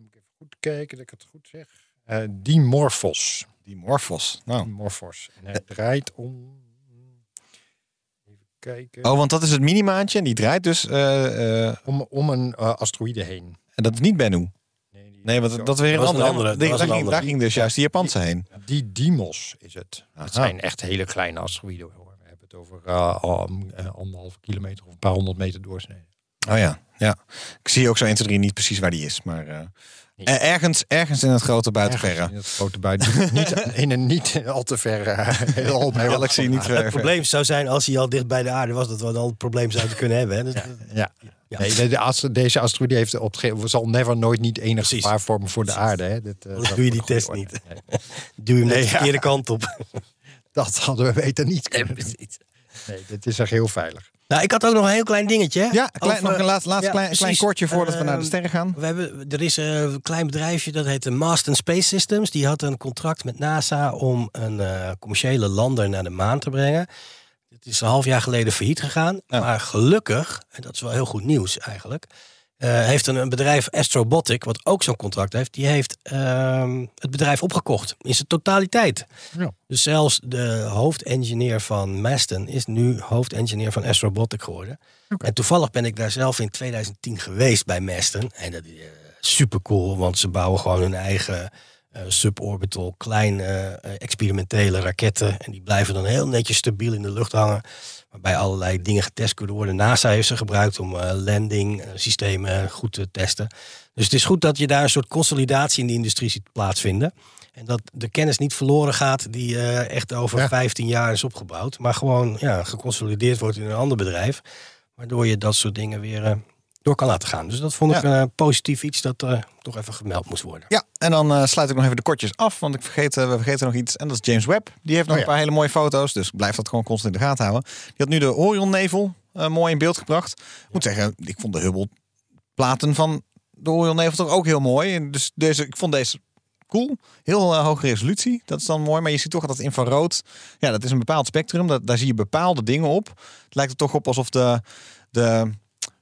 moet ik even goed kijken dat ik het goed zeg, Eh Dimorphos. Die Morphos. Nou. Dimorphos. En hij draait om, even kijken, Oh, want dat is het minimaantje en die draait dus... eh, eh, om, om een eh, asteroïde heen. en dat is niet Bennu. Nee, want dat is weer een Dat was een andere. andere, dat Die- was daar, een ging, andere. daar ging dus juist die Japanse heen. die Dimos is het. Aha. Het zijn echt hele kleine asteroïden. Hoor. We hebben het over eh, anderhalve kilometer of een paar honderd meter doorsnee. Oh ja, ja. Ik zie ook zo 1, 2, 3 niet precies waar die is. Maar eh, ergens, ergens in het grote buitenverre. Ergens In het grote buiten. niet in een niet al te ver. eh, heel Galaxy niet ver. Het probleem zou zijn als hij al dicht bij de aarde was, dat we dan het probleem zouden kunnen hebben. Hè? Dus- Ja. Ja. Nee, de, de ast- deze asteroïde heeft op zal never nooit niet enig gevaar vormen voor de aarde. Hè. Dit, eh, doe je die test orde. niet. Nee, Duw hem Nee, de ja. verkeerde kant op. dat hadden we beter niet kunnen doen. Nee, dit is echt heel veilig. Nou, ik had ook nog een heel klein dingetje. Ja, klein, Over- nog een laatste, laatste ja, klein, klein kortje voordat we naar de Ehm, sterren gaan. We hebben, er is een klein bedrijfje dat heet de Marston Space Systems. Die had een contract met NASA om een eh, commerciële lander naar de maan te brengen. Het is een half jaar geleden failliet gegaan. Ja. Maar gelukkig, en dat is wel heel goed nieuws eigenlijk... eh, heeft een, een bedrijf Astrobotic, wat ook zo'n contract heeft... die heeft ehm, het bedrijf opgekocht in zijn totaliteit. Ja. Dus zelfs de hoofdengineer van Maston is nu hoofdengineer van Astrobotic geworden. En toevallig ben ik daar zelf in 2010 geweest bij Maston. En dat is eh, super cool, want ze bouwen gewoon hun eigen suborbital, kleine eh, experimentele raketten. En die blijven dan heel netjes stabiel in de lucht hangen. Waarbij allerlei dingen getest kunnen worden. NASA heeft ze gebruikt om eh, landing eh, systemen goed te testen. Dus het is goed dat je daar een soort consolidatie in de industrie ziet plaatsvinden. En dat de kennis niet verloren gaat die eh, echt over Ja. 15 jaar is opgebouwd. Maar gewoon ja, geconsolideerd wordt in een ander bedrijf. Waardoor je dat soort dingen weer eh, door kan laten gaan. Dus dat vond ik Ja. een positief iets dat eh, toch even gemeld moest worden. Ja, en dan eh, sluit ik nog even de kortjes af, want ik vergeet, eh, we vergeten nog iets. En dat is James Webb. Die heeft nog Oh, een paar hele mooie foto's, dus blijf dat gewoon constant in de gaten houden. Die had nu de Orionnevel eh, mooi in beeld gebracht. Ik moet zeggen, ik vond de Hubble-platen van de Orionnevel toch ook heel mooi. En Dus deze, ik vond deze cool. Heel eh, hoge resolutie, dat is dan mooi. Maar je ziet toch dat infrarood, ja, dat is een bepaald spectrum. Dat, daar zie je bepaalde dingen op. Het lijkt er toch op alsof de, de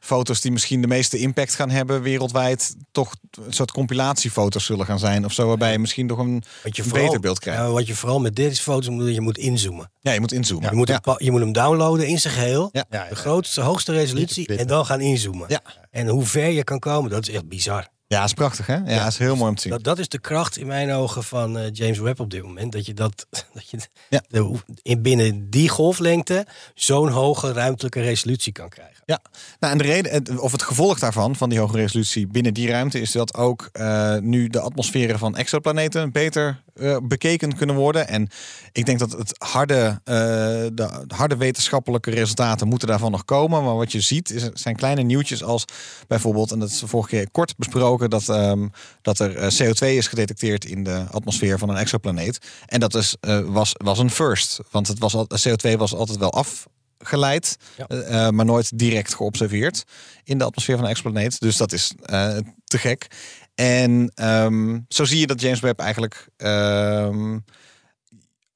foto's die misschien de meeste impact gaan hebben wereldwijd, toch een soort compilatiefoto's zullen gaan zijn of zo, waarbij je misschien toch een, Wat je een vooral, beter beeld krijgt. Ja, wat je vooral met deze foto's moet doen, je moet inzoomen. Ja, je moet inzoomen. je, moet ja. hem, je moet hem downloaden in zijn geheel. De grootste, hoogste resolutie. En dan gaan inzoomen. Ja. En hoe ver je kan komen, dat is echt bizar. Ja, is prachtig hè? Ja, is heel mooi om te zien. Dat, dat is de kracht in mijn ogen van eh, James Webb op dit moment. Dat je dat, dat je Ja. de, in binnen die golflengte zo'n hoge ruimtelijke resolutie kan krijgen. Ja, nou, en de reden, het- of het gevolg daarvan, van die hoge resolutie binnen die ruimte, is dat ook eh, nu de atmosferen van exoplaneten beter eh, bekeken kunnen worden. En ik denk dat het harde, eh, de harde wetenschappelijke resultaten moeten daarvan nog komen. Maar wat je ziet, is, zijn kleine nieuwtjes als bijvoorbeeld, en dat is de vorige keer kort besproken, dat, ehm, dat er eh, CO2 is gedetecteerd in de atmosfeer van een exoplaneet. En dat is, eh, was, was een first, want het was, al- CO2 was altijd wel af geleid, Ja. eh, maar nooit direct geobserveerd in de atmosfeer van een exoplaneet. Dus dat is te gek. En ehm, zo zie je dat James Webb eigenlijk ehm,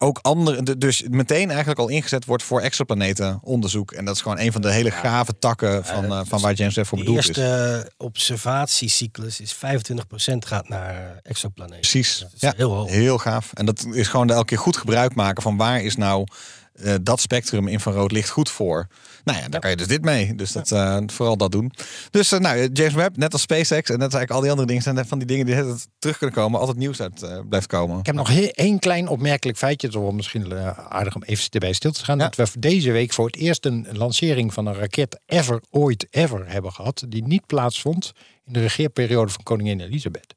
ook andere, de- dus meteen eigenlijk al ingezet wordt voor exoplanetenonderzoek. En dat is gewoon een van de hele gave takken van, eh, van waar James Webb voor De bedoeld is. eerste observatiecyclus is 25% gaat naar exoplaneten. Precies. Ja, heel hoog. Heel gaaf. En dat is gewoon elke keer goed gebruik maken van waar is nou eh, dat spectrum infrarood licht goed voor. Nou ja, daar kan je dus dit mee. Dus dat, eh, vooral dat doen. Dus eh, nou, James Webb, net als SpaceX en net als eigenlijk al die andere dingen, zijn van die dingen die altijd terug kunnen komen, altijd nieuws uit blijft komen. Ik heb nog één klein opmerkelijk feitje. Het wel misschien aardig om even erbij stil te gaan. Ja. Dat we deze week voor het eerst een lancering van een raket ever, ooit, ever hebben gehad. Die niet plaatsvond in de regeerperiode van koningin Elisabeth.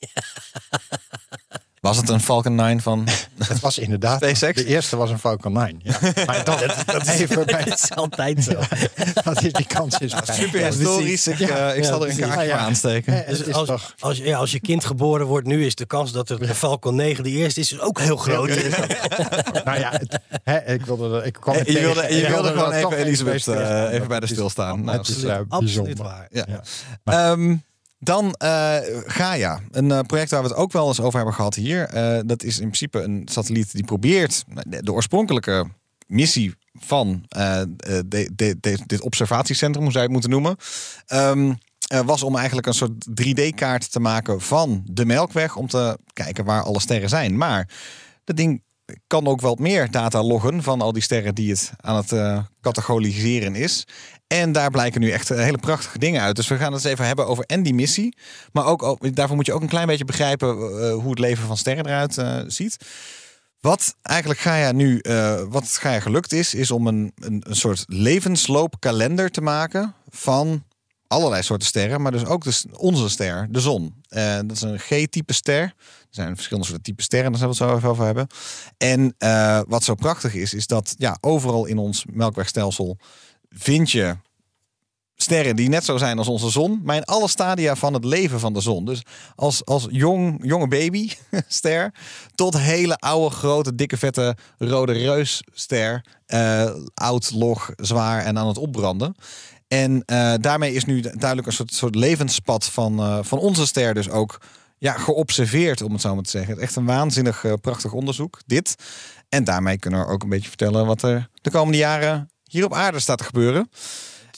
Was het een Falcon 9 van Het was inderdaad. SpaceX? De eerste was een Falcon 9. Ja. Maar dat, dat, even bij, Dat is altijd zo. dat is die kans is vrij. super historisch? Ik, Ja, eh, ik ja, zal er een kaartje Ja, voor ja. aansteken. Dus als, toch- als, ja, als je kind geboren wordt nu, is de kans dat het de Falcon 9 de eerste is, is ook heel groot. nou ja, het, hè, ik wilde, ik kwam Je tegen- wilde, ik je wilde er gewoon toch even Elisabeth bij eh, even bij de Dat stilstaan. Nou, Het is Absoluut, eh, absoluut bijzonder. waar. Ja. Dan eh, Gaia, een eh, project waar we het ook wel eens over hebben gehad hier. Eh, dat is in principe een satelliet die probeert de, oorspronkelijke missie van de- de- dit observatiecentrum, hoe zou je het moeten noemen, ehm, eh, was om eigenlijk een soort 3D-kaart te maken van de Melkweg om te kijken waar alle sterren zijn. Maar dat ding kan ook wel meer data loggen van al die sterren die het aan het eh, categoriseren is. En daar blijken nu echt eh, hele prachtige dingen uit. Dus we gaan het eens even hebben over en die missie. Maar ook, ook- daarvoor moet je ook een klein beetje begrijpen eh, hoe het leven van sterren eruit eh, ziet. Wat eigenlijk Gaia nu, eh, wat Gaia gelukt is, is om een, een, een soort levensloopkalender te maken van allerlei soorten sterren, maar dus ook onze ster, de zon. Eh, dat is een G-type ster. Er zijn verschillende soorten type sterren, daar zullen we het zo even over hebben. En eh, wat zo prachtig is, is dat ja, overal in ons melkwegstelsel vind je sterren die net zo zijn als onze zon, maar in alle stadia van het leven van de zon. Dus als, als jong, jonge baby ster tot hele oude, grote, dikke, vette rode reusster. eh oud, log, zwaar en aan het opbranden. En eh, daarmee is nu duidelijk een soort, soort levenspad van, eh, van onze ster dus ook ja, geobserveerd, om het zo maar te zeggen. Echt een waanzinnig prachtig onderzoek, dit. En daarmee kunnen we ook een beetje vertellen wat er de komende jaren hier op aarde staat te gebeuren.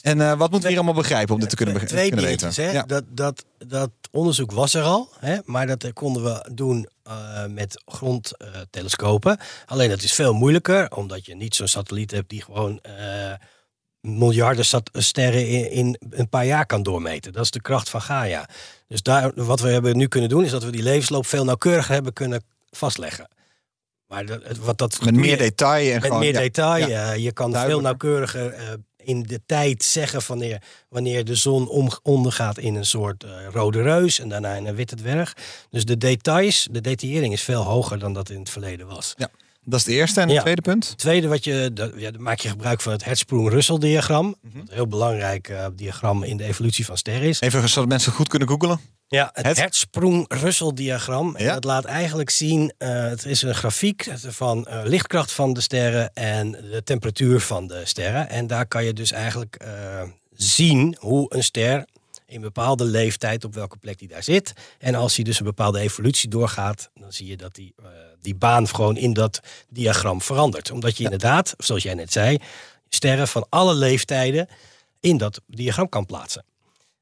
En eh, wat moeten we hier allemaal begrijpen om dit te kunnen, Twee- be- Twee kunnen weten? hè? Ja. Dat, dat, dat onderzoek was er al, hè? maar dat konden we doen eh, met grondtelescopen. Alleen dat is veel moeilijker, omdat je niet zo'n satelliet hebt die gewoon eh, miljarden sterren in, in een paar jaar kan doormeten. Dat is de kracht van Gaia. Dus daar, wat we hebben nu kunnen doen, is dat we die levensloop veel nauwkeuriger hebben kunnen vastleggen. Maar dat, wat dat Met meer detail en met gewoon... meer ja, detail. ja. eh, je kan veel nauwkeuriger eh, in de tijd zeggen wanneer, wanneer de zon om, ondergaat in een soort eh, rode reus en daarna in een witte dwerg. Dus de details, de detaillering is veel hoger dan dat in het verleden was. Dat is het eerste. En het Ja. tweede punt? Het tweede wat je, dat, ja, dan maak je gebruik van het Hertzsprung-Russell-diagram. Wat Een heel belangrijk eh, diagram in de evolutie van sterren is. Even zodat mensen goed kunnen googelen. Ja, het, Het- Hertzsprung-Russell-diagram. Ja. Dat laat eigenlijk zien, eh, het is een grafiek van eh, lichtkracht van de sterren en de temperatuur van de sterren. En daar kan je dus eigenlijk zien hoe een ster in bepaalde leeftijd op welke plek die daar zit. En als hij dus een bepaalde evolutie doorgaat, dan zie je dat die, eh, die baan gewoon in dat diagram verandert. Omdat je inderdaad, zoals jij net zei, sterren van alle leeftijden in dat diagram kan plaatsen.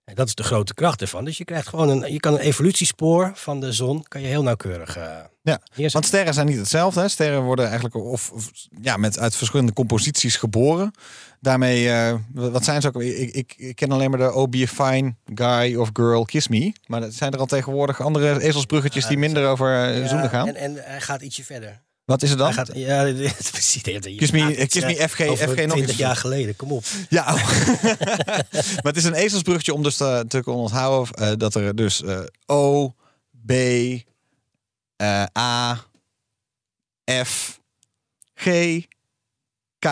En dat is de grote kracht ervan. Dus je krijgt gewoon een, je kan een evolutiespoor van de zon, kan je heel nauwkeurig. eh Ja, neerzetten. want sterren zijn niet hetzelfde. Hè? Sterren worden eigenlijk of, of ja, met uit verschillende composities geboren. Daarmee, eh, wat zijn ze ook? Ik, ik, ik ken alleen maar de Oh Be a Fine Guy of Girl Kiss Me. Maar er zijn er al tegenwoordig andere ezelsbruggetjes die minder over Ja, zoenen gaan. En, en hij gaat ietsje verder. Wat is het dan? Hij gaat, ja, precies. Kiss me- dit, kiss me eh, FG FG nog 20 eens. jaar geleden, kom op. Ja, maar het is een ezelsbruggetje om dus te, te kunnen onthouden eh, dat er dus eh, O, B, eh, A, F, G, K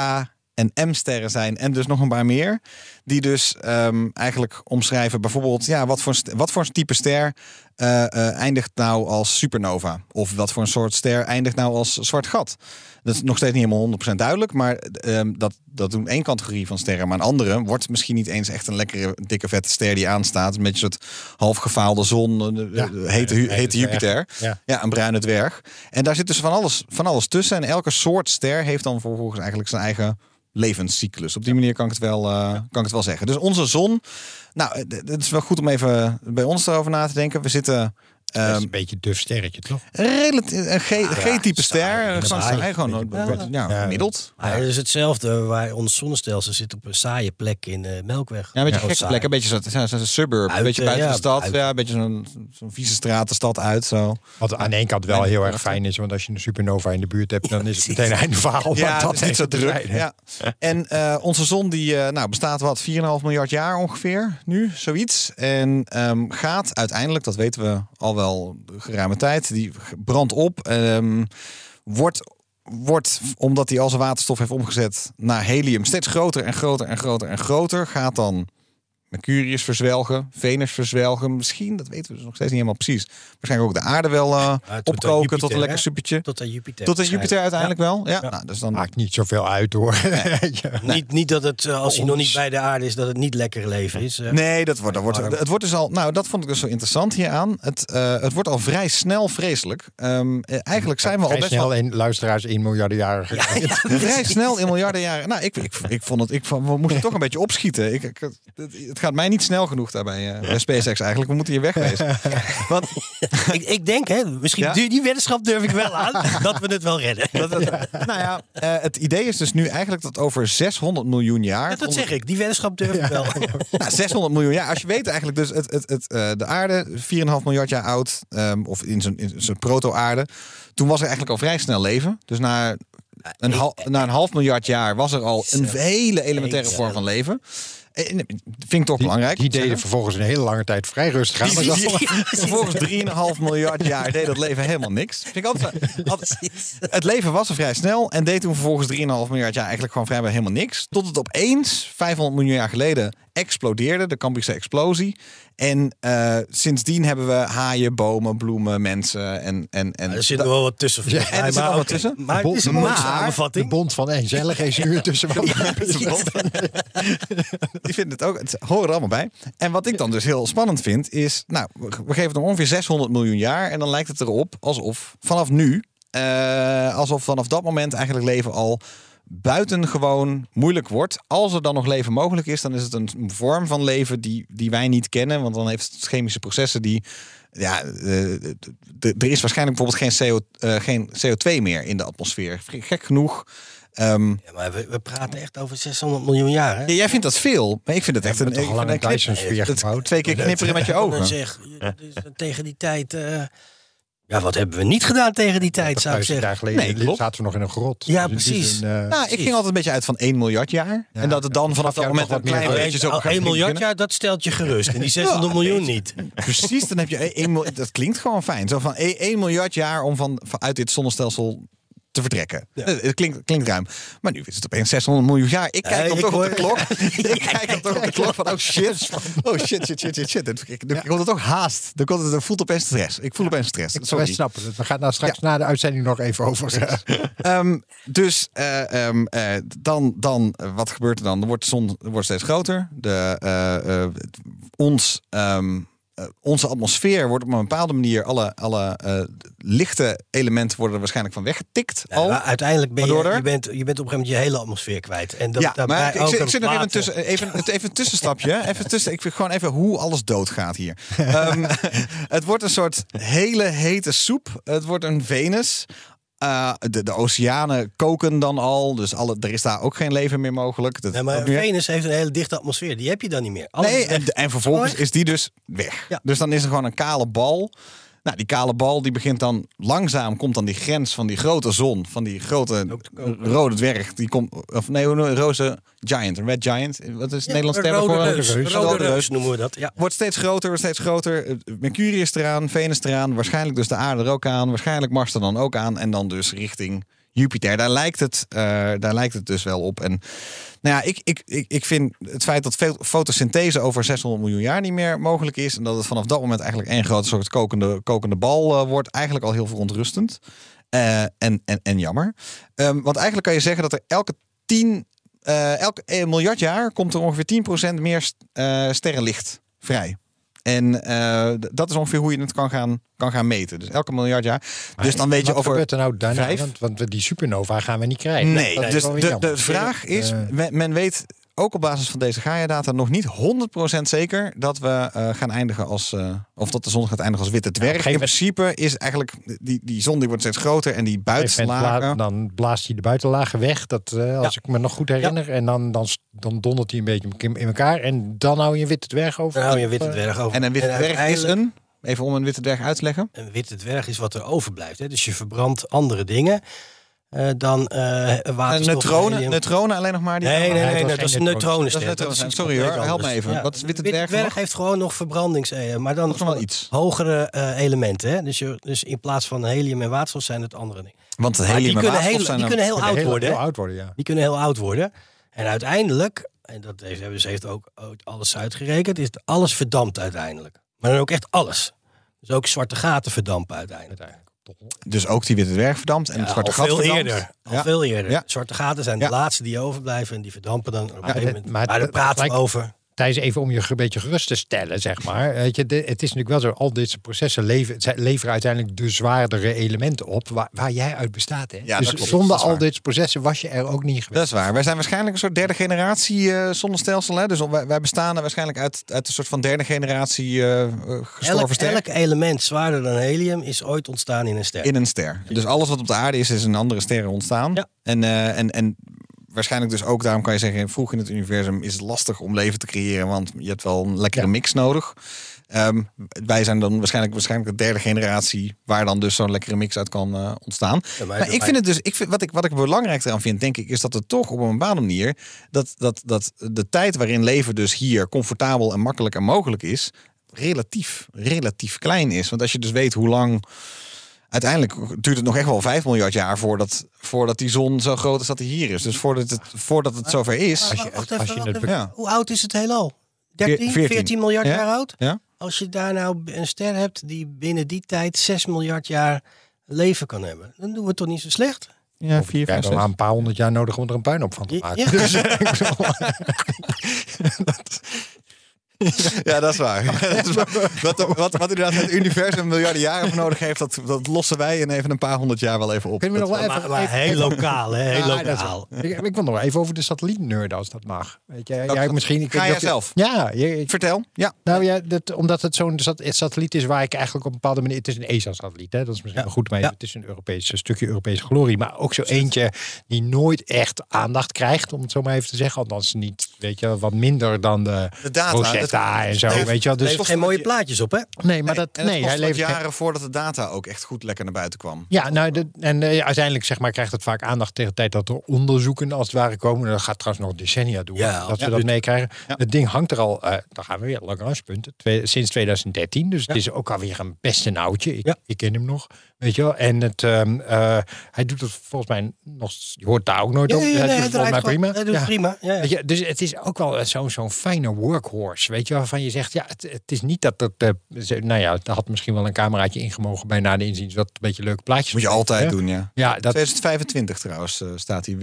en M-sterren zijn. En dus nog een paar meer. Die dus ehm, eigenlijk omschrijven bijvoorbeeld ja, wat, voor, wat voor type ster eh, eh, eindigt nou als supernova? Of wat voor een soort ster eindigt nou als zwart gat? Dat is nog steeds niet helemaal 100% duidelijk, maar ehm, dat, dat doen één categorie van sterren. Maar een andere wordt misschien niet eens echt een lekkere, dikke, vette ster die aanstaat. Met een soort half gefaalde zon, Ja, eh, hete. Jupiter. Ja. Ja, een bruine dwerg. En daar zit dus van alles, van alles tussen. En elke soort ster heeft dan vervolgens eigenlijk zijn eigen levenscyclus. Op die manier kan ik het wel, eh, kan ik het wel zeggen. Dus onze zon, nou, eh, het is wel goed om even bij ons erover na te denken. We zitten Dat is ehm een beetje een duf sterretje, toch? relatief een G-type ster, saai, gewoon, eh, ja, Ja. gemiddeld. Maar het is hetzelfde waar ons zonnestelsel zit op een saaie plek in de Melkweg. Ja, een beetje gekke plek, een beetje zo'n zo, zo, zo suburb, een Buiten, beetje buiten ja, de stad, buiten. ja, een beetje zo'n zo'n vieze straat de stad uit, zo. Wat aan de ene kant wel heel erg fijn is, want als je een supernova in de buurt hebt, dan is het meteen een einde verhaal. Ja, dat is niet zo het druk. Ja. En eh, onze zon die eh, nou, bestaat wat 4,5 miljard jaar ongeveer nu, zoiets. En ehm, gaat uiteindelijk, dat weten we al wel geruime tijd, die brandt op. ehm, wordt, wordt, omdat hij al zijn waterstof heeft omgezet naar helium, steeds groter en groter en groter en groter. Gaat dan Mercurius verzwelgen, Venus verzwelgen. Misschien, dat weten we dus nog steeds niet helemaal precies. Waarschijnlijk ook de aarde wel eh, tot aan opkoken Jupiter, tot een lekker hè? supertje. Tot aan Jupiter. Tot aan Jupiter uiteindelijk wel. Ja, Ja. Nou, dus dan Maakt niet zoveel uit hoor. Ja. Niet, niet dat het, eh, als hij nog niet bij de aarde is, dat het niet lekker leven is. Nee, dat wordt, dat wordt, het wordt dus al. Nou, dat vond ik dus zo interessant hieraan. Het, eh, het wordt al vrij snel vreselijk. Ehm, eh, eigenlijk zijn we al Vrij best snel wel. in luisteraars 1 miljarden jaren geleden. Vrij snel in miljarden jaren. Nou, ik, ik, ik vond het. Ik, vond- we moesten toch een beetje opschieten. Ik, ik, het, het gaat mij niet snel genoeg daarbij eh, bij SpaceX eigenlijk. We moeten hier wegwezen. Want ik, ik denk, hè, misschien Ja? die, weddenschap durf ik wel aan, dat we het wel redden. dat, dat- nou ja, eh, het idee is dus nu eigenlijk dat over 600 miljoen jaar. Ja, dat zeg ik, die weddenschap durf ik wel. Nou, 600 miljoen jaar. Als je weet eigenlijk dus het, het, het, eh, de aarde, 4,5 miljard jaar oud, ehm, of in zijn, proto-aarde. Toen was er eigenlijk al vrij snel leven. Dus na een, hal, na een half miljard jaar was er al een hele elementaire vorm van leven. Eh, vind ik toch Die, belangrijk. die deden vervolgens een hele lange tijd vrij rustig aan. Maar dat- Vervolgens 3,5 miljard jaar deed dat leven helemaal niks. Vind ik altijd, altijd- het leven was er vrij snel en deed toen vervolgens 3,5 miljard jaar eigenlijk gewoon vrijwel helemaal niks. Tot het opeens, 500 miljoen jaar geleden, explodeerde, de Cambrische explosie. En eh, sindsdien hebben we haaien, bomen, bloemen, mensen en... en, en er zit nog wel wat tussen. en er zit maar nog wat tussen. Maar het is een mooie Maar- de samenvatting. bond van Enzelle geen zuur tussen. Die vinden het ook. Het horen er allemaal bij. En wat ik dan dus heel spannend vind, is. Nou, we we geven hem ongeveer 600 miljoen jaar. En dan lijkt het erop alsof vanaf nu. eh, alsof vanaf dat moment eigenlijk leven al buitengewoon moeilijk wordt. Als er dan nog leven mogelijk is, dan is het een vorm van leven die, die wij niet kennen. Want dan heeft het chemische processen die. Ja, eh, er is waarschijnlijk bijvoorbeeld geen, CO, eh, geen CO2 meer in de atmosfeer. Gek genoeg. Ehm, Ja, maar we, we praten echt over 600 miljoen jaar. Hè? ja, jij vindt dat veel, maar ik vind het echt een, lang een knip-? Twee keer knipperen met je ogen. Zeg, dus tegen die tijd... eh, ja, wat hebben we niet gedaan tegen die tijd, zou ik Duizend jaar zeggen. geleden Nee, klopt. zaten we nog in een grot. Ja, Dus precies. zin, eh, Nou, ik ging altijd een beetje uit van 1 miljard jaar. en dat het dan vanaf dat moment een wat meer klein beetje zo... Al 1 miljard jaar, dat stelt je gerust. En die 600 miljoen niet. Precies, dan heb je 1 miljard. Dat klinkt gewoon fijn. Zo van 1 miljard jaar om van, van uit dit zonnestelsel te vertrekken. Eh, Het klinkt, klinkt ruim. Maar nu is het opeens 600 miljoen jaar. Ik kijk dan toch op de klok. ik kijk dan toch op de klok van, oh shit. Oh shit, shit, shit, shit, shit. Ik word het ook haast. Dan komt het, ik voel opeens stress. Ik voel opeens stress. ik Sorry. wij snappen het. We gaan daar straks na de uitzending nog even over. Ehm, dus eh, ehm, eh, dan, dan wat gebeurt er dan? Er wordt de zon wordt steeds groter. De, ons, ehm, eh, onze atmosfeer wordt op een bepaalde manier, alle, alle eh, lichte elementen worden er waarschijnlijk van weggetikt. Ja, al. maar uiteindelijk ben je, er- je, bent, je bent op een gegeven moment je hele atmosfeer kwijt. En dat, ja, daarbij maar ik, ook zit, het ik zit nog even, tussen, even, het- even een tussenstapje. Even tussen, ik vind gewoon even hoe alles doodgaat hier. Ehm, het wordt een soort hele hete soep. Het wordt een Venus. Eh, de, de oceanen koken dan al. Dus alle, er is daar ook geen leven meer mogelijk. Dat, Nee, maar Venus heeft een hele dichte atmosfeer. Die heb je dan niet meer. Alles Nee, en, en vervolgens is die dus weg. Ja. Dus dan is er gewoon een kale bal. Nou, die kale bal die begint dan langzaam, komt dan die grens van die grote zon, van die grote rode dwerg. Die komt, of nee, roze giant, een red giant. Wat is het Nederlands Een term rode voor? reus. Een Rode reus noemen we dat. Ja. Wordt steeds groter, wordt steeds groter. Eh, Mercurius eraan, Venus eraan, waarschijnlijk dus de aarde er ook aan, waarschijnlijk Mars er dan ook aan. En dan dus richting Jupiter. Daar lijkt het, eh, daar lijkt het dus wel op. En nou ja, ik, ik, ik, ik vind het feit dat fotosynthese over 600 miljoen jaar niet meer mogelijk is. En dat het vanaf dat moment eigenlijk één grote soort kokende, kokende bal eh, wordt, eigenlijk al heel verontrustend. Eh, en, en, en jammer. Ehm, want eigenlijk kan je zeggen dat er elke 10, eh elke eh, miljard jaar komt er ongeveer 10% meer st- sterrenlicht vrij. En eh, dat is ongeveer hoe je het kan gaan, kan gaan meten. Dus elke miljard jaar. dus dan weet je over. gebeurt er nou daarna? vijf? Want, die supernova gaan we niet krijgen. Nee, Dat dus de, de vraag is, men, men weet ook op basis van deze Gaia-data nog niet 100% zeker dat we eh, gaan eindigen als, eh, of dat de zon gaat eindigen als witte dwerg. In principe is eigenlijk, die, die zon die wordt steeds groter en die bla- dan blaast hij de buitenlagen weg. Dat, eh, als ik me nog goed herinner. En dan, dan, dan dondert hij een beetje in elkaar. En dan hou je een witte dwerg over. Dan hou je een witte dwerg over. En een witte dwerg is een, even om een witte dwerg uit te leggen. Een witte dwerg is wat er overblijft. Hè? Dus je verbrandt andere dingen eh, dan eh En waterstof. neutronen, helium. neutronen alleen nog maar. Die Nee, nee, Nee, dat is een neutronen. neutronenster. Neutronen. Sorry hoor, help me even. Wat is witte dwerg nog? heeft gewoon nog verbrandings... eh, maar dan Nog iets. hogere eh, elementen. Hè? Dus, je, dus in plaats van helium en waterstof zijn het andere dingen. Want helium die en kunnen waterstof heel, zijn die kunnen heel oud heel- worden. heel hè? oud worden, ja. Die kunnen heel oud worden. En uiteindelijk, en dat heeft, hebben ze heeft ook alles uitgerekend, is alles verdampt uiteindelijk. Maar dan ook echt alles. Dus ook zwarte gaten verdampen uiteindelijk. Dus ook die witte dwerg verdampt en Ja, het zwarte gat veel verdampt. eerder. Al Ja. veel eerder. Ja. Zwarte gaten zijn de laatste die overblijven en die verdampen dan op een gegeven moment. maar Maar, daar praten we over. Thijs, even om je een beetje gerust te stellen, zeg maar. Weet je, de- het is natuurlijk wel zo, al deze processen leveren uiteindelijk de zwaardere elementen op waar, waar jij uit bestaat. Hè? Ja, dus dat klopt. zonder Dat al deze processen was je er ook niet Dat geweest. is waar. Wij zijn waarschijnlijk een soort derde generatie eh, zonnestelsel. Hè? Dus wij, wij bestaan er waarschijnlijk uit, uit een soort van derde generatie eh, eh, gestorven Elk, ster. elk element zwaarder dan helium is ooit ontstaan in een ster. In een ster. Dus alles wat op de aarde is, is in andere sterren ontstaan. Ja. En, eh, en, en waarschijnlijk dus ook, daarom kan je zeggen, vroeg in het universum is het lastig om leven te creëren, want je hebt wel een lekkere Ja. mix nodig. Ehm, wij zijn dan waarschijnlijk, waarschijnlijk de derde generatie waar dan dus zo'n lekkere mix uit kan eh, ontstaan. Ja, Maar ik vind het dus, ik vind, wat, ik, wat ik belangrijk eraan vind, denk ik, is dat het toch op een bepaalde manier, dat, dat, dat de tijd waarin leven dus hier comfortabel en makkelijk en mogelijk is, relatief, relatief klein is. Want als je dus weet hoe lang uiteindelijk duurt het nog echt wel 5 miljard jaar voordat, voordat die zon zo groot is dat hij hier is. Dus voordat het, voordat het zover is. Als je- Wacht als even, je wacht het even. Ja. Hoe oud is het heelal? 13, 14. 14 miljard Ja. jaar oud? Ja? Als je daar nou een ster hebt die binnen die tijd 6 miljard jaar leven kan hebben, dan doen we het toch niet zo slecht? Ja, krijgt dan maar een paar honderd jaar nodig om er een puinhoop van te maken. ja. Dus, Ja, dat is waar. Dat is waar. wat, wat, wat inderdaad het universum miljarden jaren voor nodig heeft, dat, dat lossen wij in even een paar honderd jaar wel even op. Kunnen we nog wel even, Maar, maar even- heel lokaal, hè? Heel Ja, dat is- lokaal. ik, ik wil nog even over de satellietnerden als dat mag. Weet je, jij misschien. Ik Ga jij zelf? Ja, je, ik- Vertel. Ja. nou ja, dat, omdat het zo'n sat- satelliet is waar ik eigenlijk op een bepaalde manier. Het is een ESA-satelliet, hè? dat is misschien Ja. wel goed, maar Ja. het is een Europees een stukje Europese glorie. Maar ook zo eentje die nooit echt aandacht krijgt, om het zo maar even te zeggen. Althans, niet, weet je, wat minder dan de, De data, Het- en zo. weet je wel. Dus, geen mooie plaatjes op, hè? nee, maar dat, nee, hij geen- jaren voordat de data ook echt goed lekker naar buiten kwam. Ja, nou, de, en eh, uiteindelijk zeg maar, krijgt het vaak aandacht tegen de tijd dat er onderzoeken als het ware komen. Dat gaat trouwens nog decennia doen Ja, dat we ja, dat meekrijgen. Ja. Het ding hangt er al, eh dan gaan we weer, Lagrange-punt, twee- sinds 2013. Dus het is ook alweer een beste nauwtje. Ik, Ja. ik ken hem nog, weet je wel. En het, ehm, eh, hij doet het volgens mij nog, je hoort daar ook nooit ja, hij doet het hij volgens mij draait prima. Hij doet prima. Ja, dus het is ook wel zo'n zo'n fijne workhorse. Weet je, waarvan je zegt, ja, het, het is niet dat het. eh, nou ja, er had misschien wel een cameraatje ingemogen bij na de inziens. wat een beetje leuke plaatjes. Moet je altijd hè? doen, ja. Ja, dat, 2025 trouwens eh, staat hij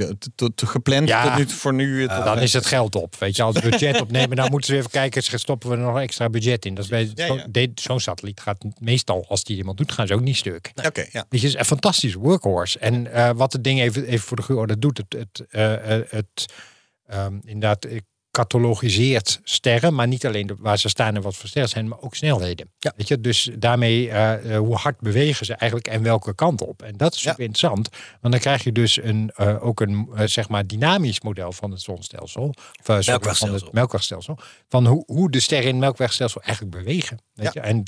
gepland Ja. tot nu, voor nu. tot- dan is het geld op. Weet je, als we budget opnemen, dan moeten ze even kijken. Stoppen we er nog extra budget in. Dat is bij Ja, zo'n- ja. de- zo'n satelliet gaat meestal, als die iemand doet, gaan ze ook niet stuk. Oké, het is een fantastisch workhorse. En eh, wat het ding even, even voor de orde doet, het, het, eh, eh, het ehm, inderdaad eh, catalogiseert sterren, maar niet alleen de, waar ze staan en wat voor sterren zijn, maar ook snelheden. Ja. Weet je, dus daarmee eh, eh, hoe hard bewegen ze eigenlijk en welke kant op. En dat is Ja. super interessant, want dan krijg je dus een, eh, ook een zeg maar dynamisch model van het zonstelsel, of, van het melkwegstelsel, van hoe, hoe de sterren in het melkwegstelsel eigenlijk bewegen. Weet Ja. je? En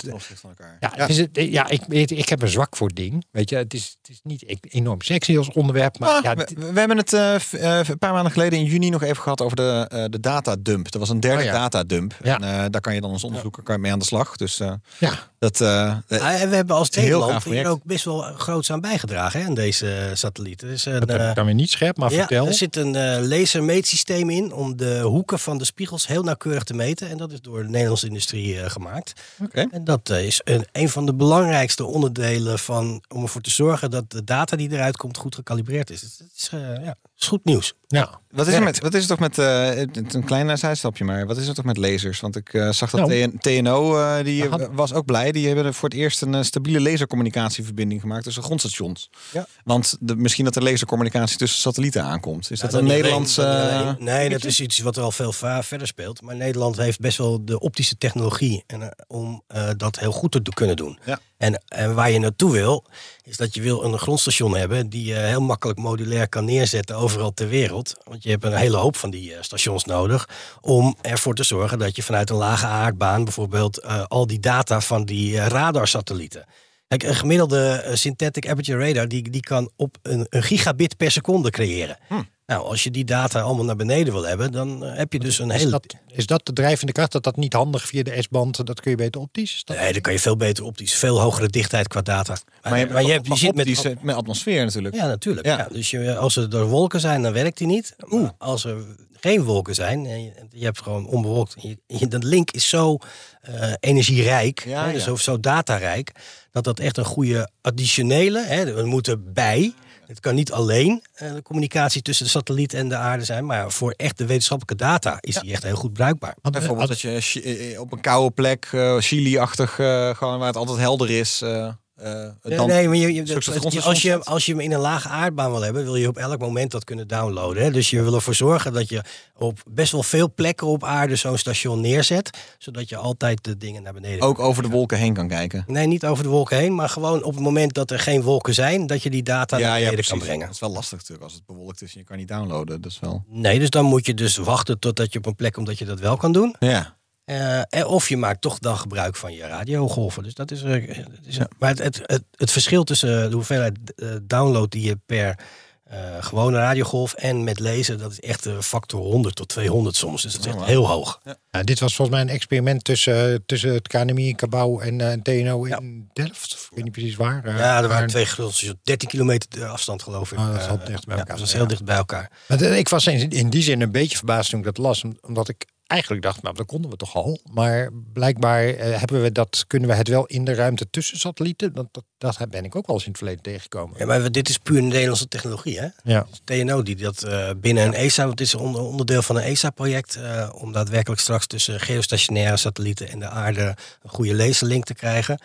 ja, het is het, ja ik, weet, ik heb een zwak voor ding. Weet je, het is, het is niet e- enorm sexy als onderwerp, maar Ah, ja, we, we hebben het een paar maanden geleden in juni nog even gehad over de, de datadump. Er was een derde Oh ja. datadump. Ja. En eh, daar kan je dan als onderzoeker kan je mee aan de slag. Dus eh, ja, Dat, eh, Ah, en we hebben als Nederland hier ook best wel groots aan bijgedragen hè, aan deze eh, satellieten. Dus een, Dat heb eh, ik dan weer niet scherp, maar ja, vertel. er zit een eh, lasermeetsysteem in om de hoeken van de spiegels heel nauwkeurig te meten. En dat is door de Nederlandse industrie gemaakt. Oké. En dat is een, een van de belangrijkste onderdelen van, om ervoor te zorgen dat de data die eruit komt goed gecalibreerd is. Dus dat is, eh, ja, is goed nieuws. Ja. Wat is, er met, wat is er toch met, een klein zijstapje maar, wat is er toch met lasers? Want ik zag dat Nou. TN TNO, eh, die was ook blij. Die hebben voor het eerst een eh, stabiele lasercommunicatieverbinding gemaakt tussen grondstations. Ja. Want de, misschien dat er lasercommunicatie tussen satellieten aankomt. Is dat Ja, een niet Nederlands... alleen- dat eh, alleen. nee, dat is iets wat er al veel verder speelt. Maar Nederland heeft best wel de optische technologie en, eh, om eh, dat heel goed te kunnen doen. Ja. En, en waar je naartoe wil, is dat je wil een grondstation hebben die je heel makkelijk modulair kan neerzetten overal ter wereld. Want je hebt een hele hoop van die eh, stations nodig om ervoor te zorgen dat je vanuit een lage aardbaan bijvoorbeeld eh, al die data van die eh, radarsatellieten. Kijk, een gemiddelde eh, synthetic aperture radar die, die kan op een, een gigabit per seconde creëren. Nou, als je die data allemaal naar beneden wil hebben, dan eh, heb je dus een Is hele. dat, is dat de drijvende kracht? Dat dat niet handig via de S-band, dat kun je beter optisch? Is dat- Nee, dan kan je veel beter optisch, veel hogere dichtheid qua data. maar je, maar je, hebt- je zit met. optisch, eh, met atmosfeer natuurlijk. Ja, natuurlijk. Ja. Ja. dus je, als er er wolken zijn, dan werkt die niet. Maar als er geen wolken zijn, en je, je hebt gewoon onbewolkt. en Je, de link is zo eh, energierijk, Ja, hè, dus ja. zo, zo datarijk, dat dat echt een goede additionele, hè, we moeten bij. Het kan niet alleen eh, de communicatie tussen de satelliet en de aarde zijn, maar voor echt de wetenschappelijke data is die echt heel goed bruikbaar. Want, Bijvoorbeeld dat je eh, op een koude plek, eh, Chili-achtig, eh, gewoon waar het altijd helder is. Eh, Nee, dan nee, maar je, als, je, als je hem in een lage aardbaan wil hebben, wil je op elk moment dat kunnen downloaden. Hè? Dus je wil ervoor zorgen dat je op best wel veel plekken op aarde zo'n station neerzet, zodat je altijd de dingen naar beneden. ook over de wolken heen kan kijken. Nee, niet over de wolken heen, maar gewoon op het moment dat er geen wolken zijn, dat je die data naar beneden kan brengen. Dat is wel lastig natuurlijk als het bewolkt is en je kan niet downloaden. Dat is wel. Nee, dus dan moet je dus wachten totdat je op een plek komt dat je dat wel kan doen. Ja. Eh, of je maakt toch dan gebruik van je radiogolven. Dus dat is. eh, dat is Maar het, het, het, het verschil tussen de hoeveelheid eh, download die je per eh, gewone radiogolf en met lezen, dat is echt een factor 100 tot 200 soms. Dus dat is echt heel hoog. Ja, dit was volgens mij een experiment tussen, tussen het KNMI, Cabau en eh, TNO in Delft. Ik weet niet precies waar. eh, Ja, er waren twee grondstations, 13 kilometer afstand geloof ik. Oh, dat Eh, zat dicht bij ja, elkaar. dat was Ja. heel dicht bij elkaar. Maar ik was in, in die zin een beetje verbaasd toen ik dat las. om- Omdat ik eigenlijk dacht, nou dat konden we toch al. Maar blijkbaar eh, hebben we dat, kunnen we het wel in de ruimte tussen satellieten. Dat, dat ben ik ook wel eens in het verleden tegengekomen. Ja, maar dit is puur Nederlandse technologie, hè? Ja. TNO die dat eh, binnen een ESA, want het is onder, onderdeel van een ESA-project, eh, om daadwerkelijk straks tussen geostationaire satellieten en de aarde een goede laserlink te krijgen,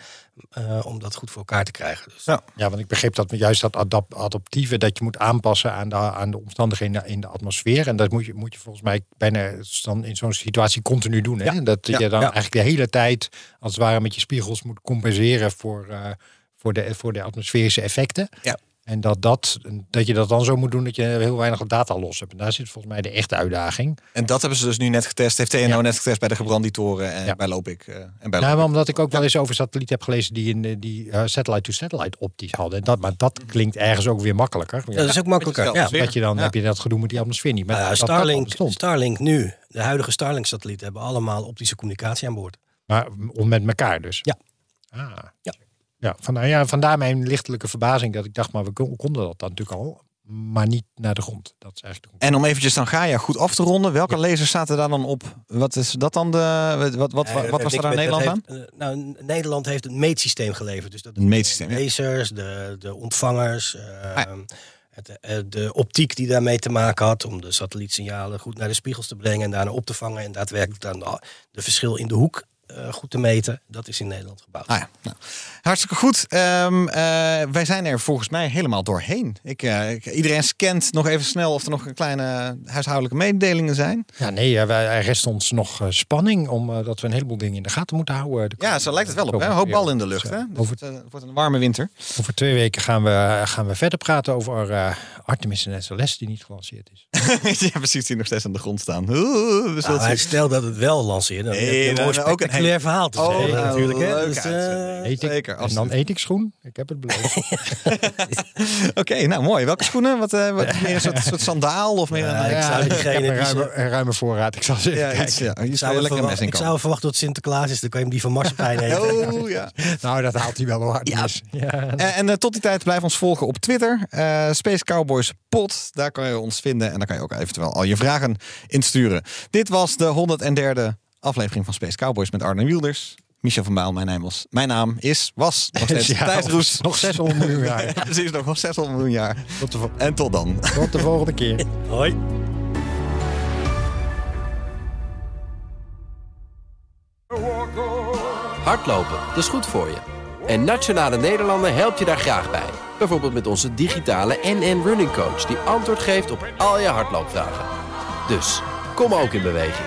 eh, om dat goed voor elkaar te krijgen. Dus, Ja. Ja, want ik begreep dat juist dat adap- adaptieve, dat je moet aanpassen aan de, aan de omstandigheden in de, atmosfeer. En dat moet je, moet je volgens mij bijna dan in zo'n situatie continu doen. Hè? Dat Ja, je dan ja. eigenlijk de hele tijd, als het ware met je spiegels, moet compenseren voor, eh, voor, de, voor de atmosferische effecten. Ja. En dat, dat, dat je dat dan zo moet doen dat je heel weinig data los hebt. En daar zit volgens mij de echte uitdaging. En dat hebben ze dus nu net getest. Heeft TNO Ja. net getest bij de gebranditoren en Ja. bij Lopik. eh, en bij Ja, maar omdat ik ook wel eens over satellieten heb gelezen die, in, de- die eh, satellite-to-satellite optisch hadden. En Dat, maar dat klinkt ergens ook weer makkelijker. Ja, dat is ook makkelijker. Ja. Dat je dan Ja. heb je dat gedoe met die atmosfeer niet. Maar Nou dat Starlink. Starlink nu, de huidige Starlink-satellieten hebben allemaal optische communicatie aan boord. Maar om met elkaar dus. Ja. Ah. Ja. Ja, van, nou ja, vandaar mijn lichtelijke verbazing dat ik dacht, maar we kon- konden dat dan natuurlijk al, maar niet naar de grond. Dat is eigenlijk de En om eventjes dan Gaia goed af te ronden. Welke lasers zaten daar dan op? Wat is dat dan de... Wat, wat, wat, Eh, wat was er heeft aan Nederland aan? heeft, eh, nou, Nederland heeft een meetsysteem geleverd. Dus dat Een meetsysteem, De ja. lasers, de, de ontvangers, eh, Ah, het, de optiek die daarmee te maken had. Om de satellietsignalen goed naar de spiegels te brengen en daarna op te vangen. En daadwerkelijk dan de, de verschil in de hoek eh, goed te meten. Dat is in Nederland gebouwd. Ah ja, nou, hartstikke goed. Ehm, eh, wij zijn er volgens mij helemaal doorheen. Ik, eh, ik- iedereen scant nog even snel of er nog een kleine huishoudelijke mededelingen zijn. Ja, nee, wij, er rest ons nog spanning omdat dat we een heleboel dingen in de gaten moeten houden. de Ja, zo lijkt het wel op. Hè? Een hoop bal in de lucht. Hè? Dus, over, het, wordt een warme winter. over twee weken gaan we, gaan we verder praten over eh, Artemis en SLS die niet gelanceerd is. ja, precies. Die nog steeds aan de grond staan. Oeh, we zullen Nou, stel dat het wel lanceert. Dan Nee, ook een spectaculair verhaal te Oh, zeggen nou, natuurlijk. Hè? leuk Dus, eh. Eet ik, Zeker, en absoluut. dan eet ik schoen. Ik heb het beloofd. Oké, nou mooi. Welke schoenen? Wat, eh, wat meer een soort, soort sandaal of meer Ja, een... ik zou ik heb een ruime, een ruime voorraad. Ik zal ze even ja, iets, ja. Je zou zou, lekker mes in ik zou verwachten dat het Sinterklaas is. Dan kan je hem die van marsepein eten. Oh, ja. Nou, dat haalt hij wel wel hard Ja. mis. Ja. En, en eh, tot die tijd blijf ons volgen op Twitter. eh, Space Cowboys Pod. Daar kan je ons vinden. En daar kan je ook eventueel al je vragen insturen. Dit was de 103e aflevering van Space Cowboys met Arne Wielders. Michel van Baal, mijn naam, was, mijn naam is, was nog steeds Ja, Thijs Roes. Nog 600 miljoen jaar. Precies, nog 600 miljoen jaar. Tot de, En tot dan. tot de volgende keer. Hoi. Hardlopen, dat is goed voor je. En Nationale Nederlanden helpt je daar graag bij. Bijvoorbeeld met onze digitale NN Running Coach... die antwoord geeft op al je hardloopvragen. Dus, kom ook in beweging.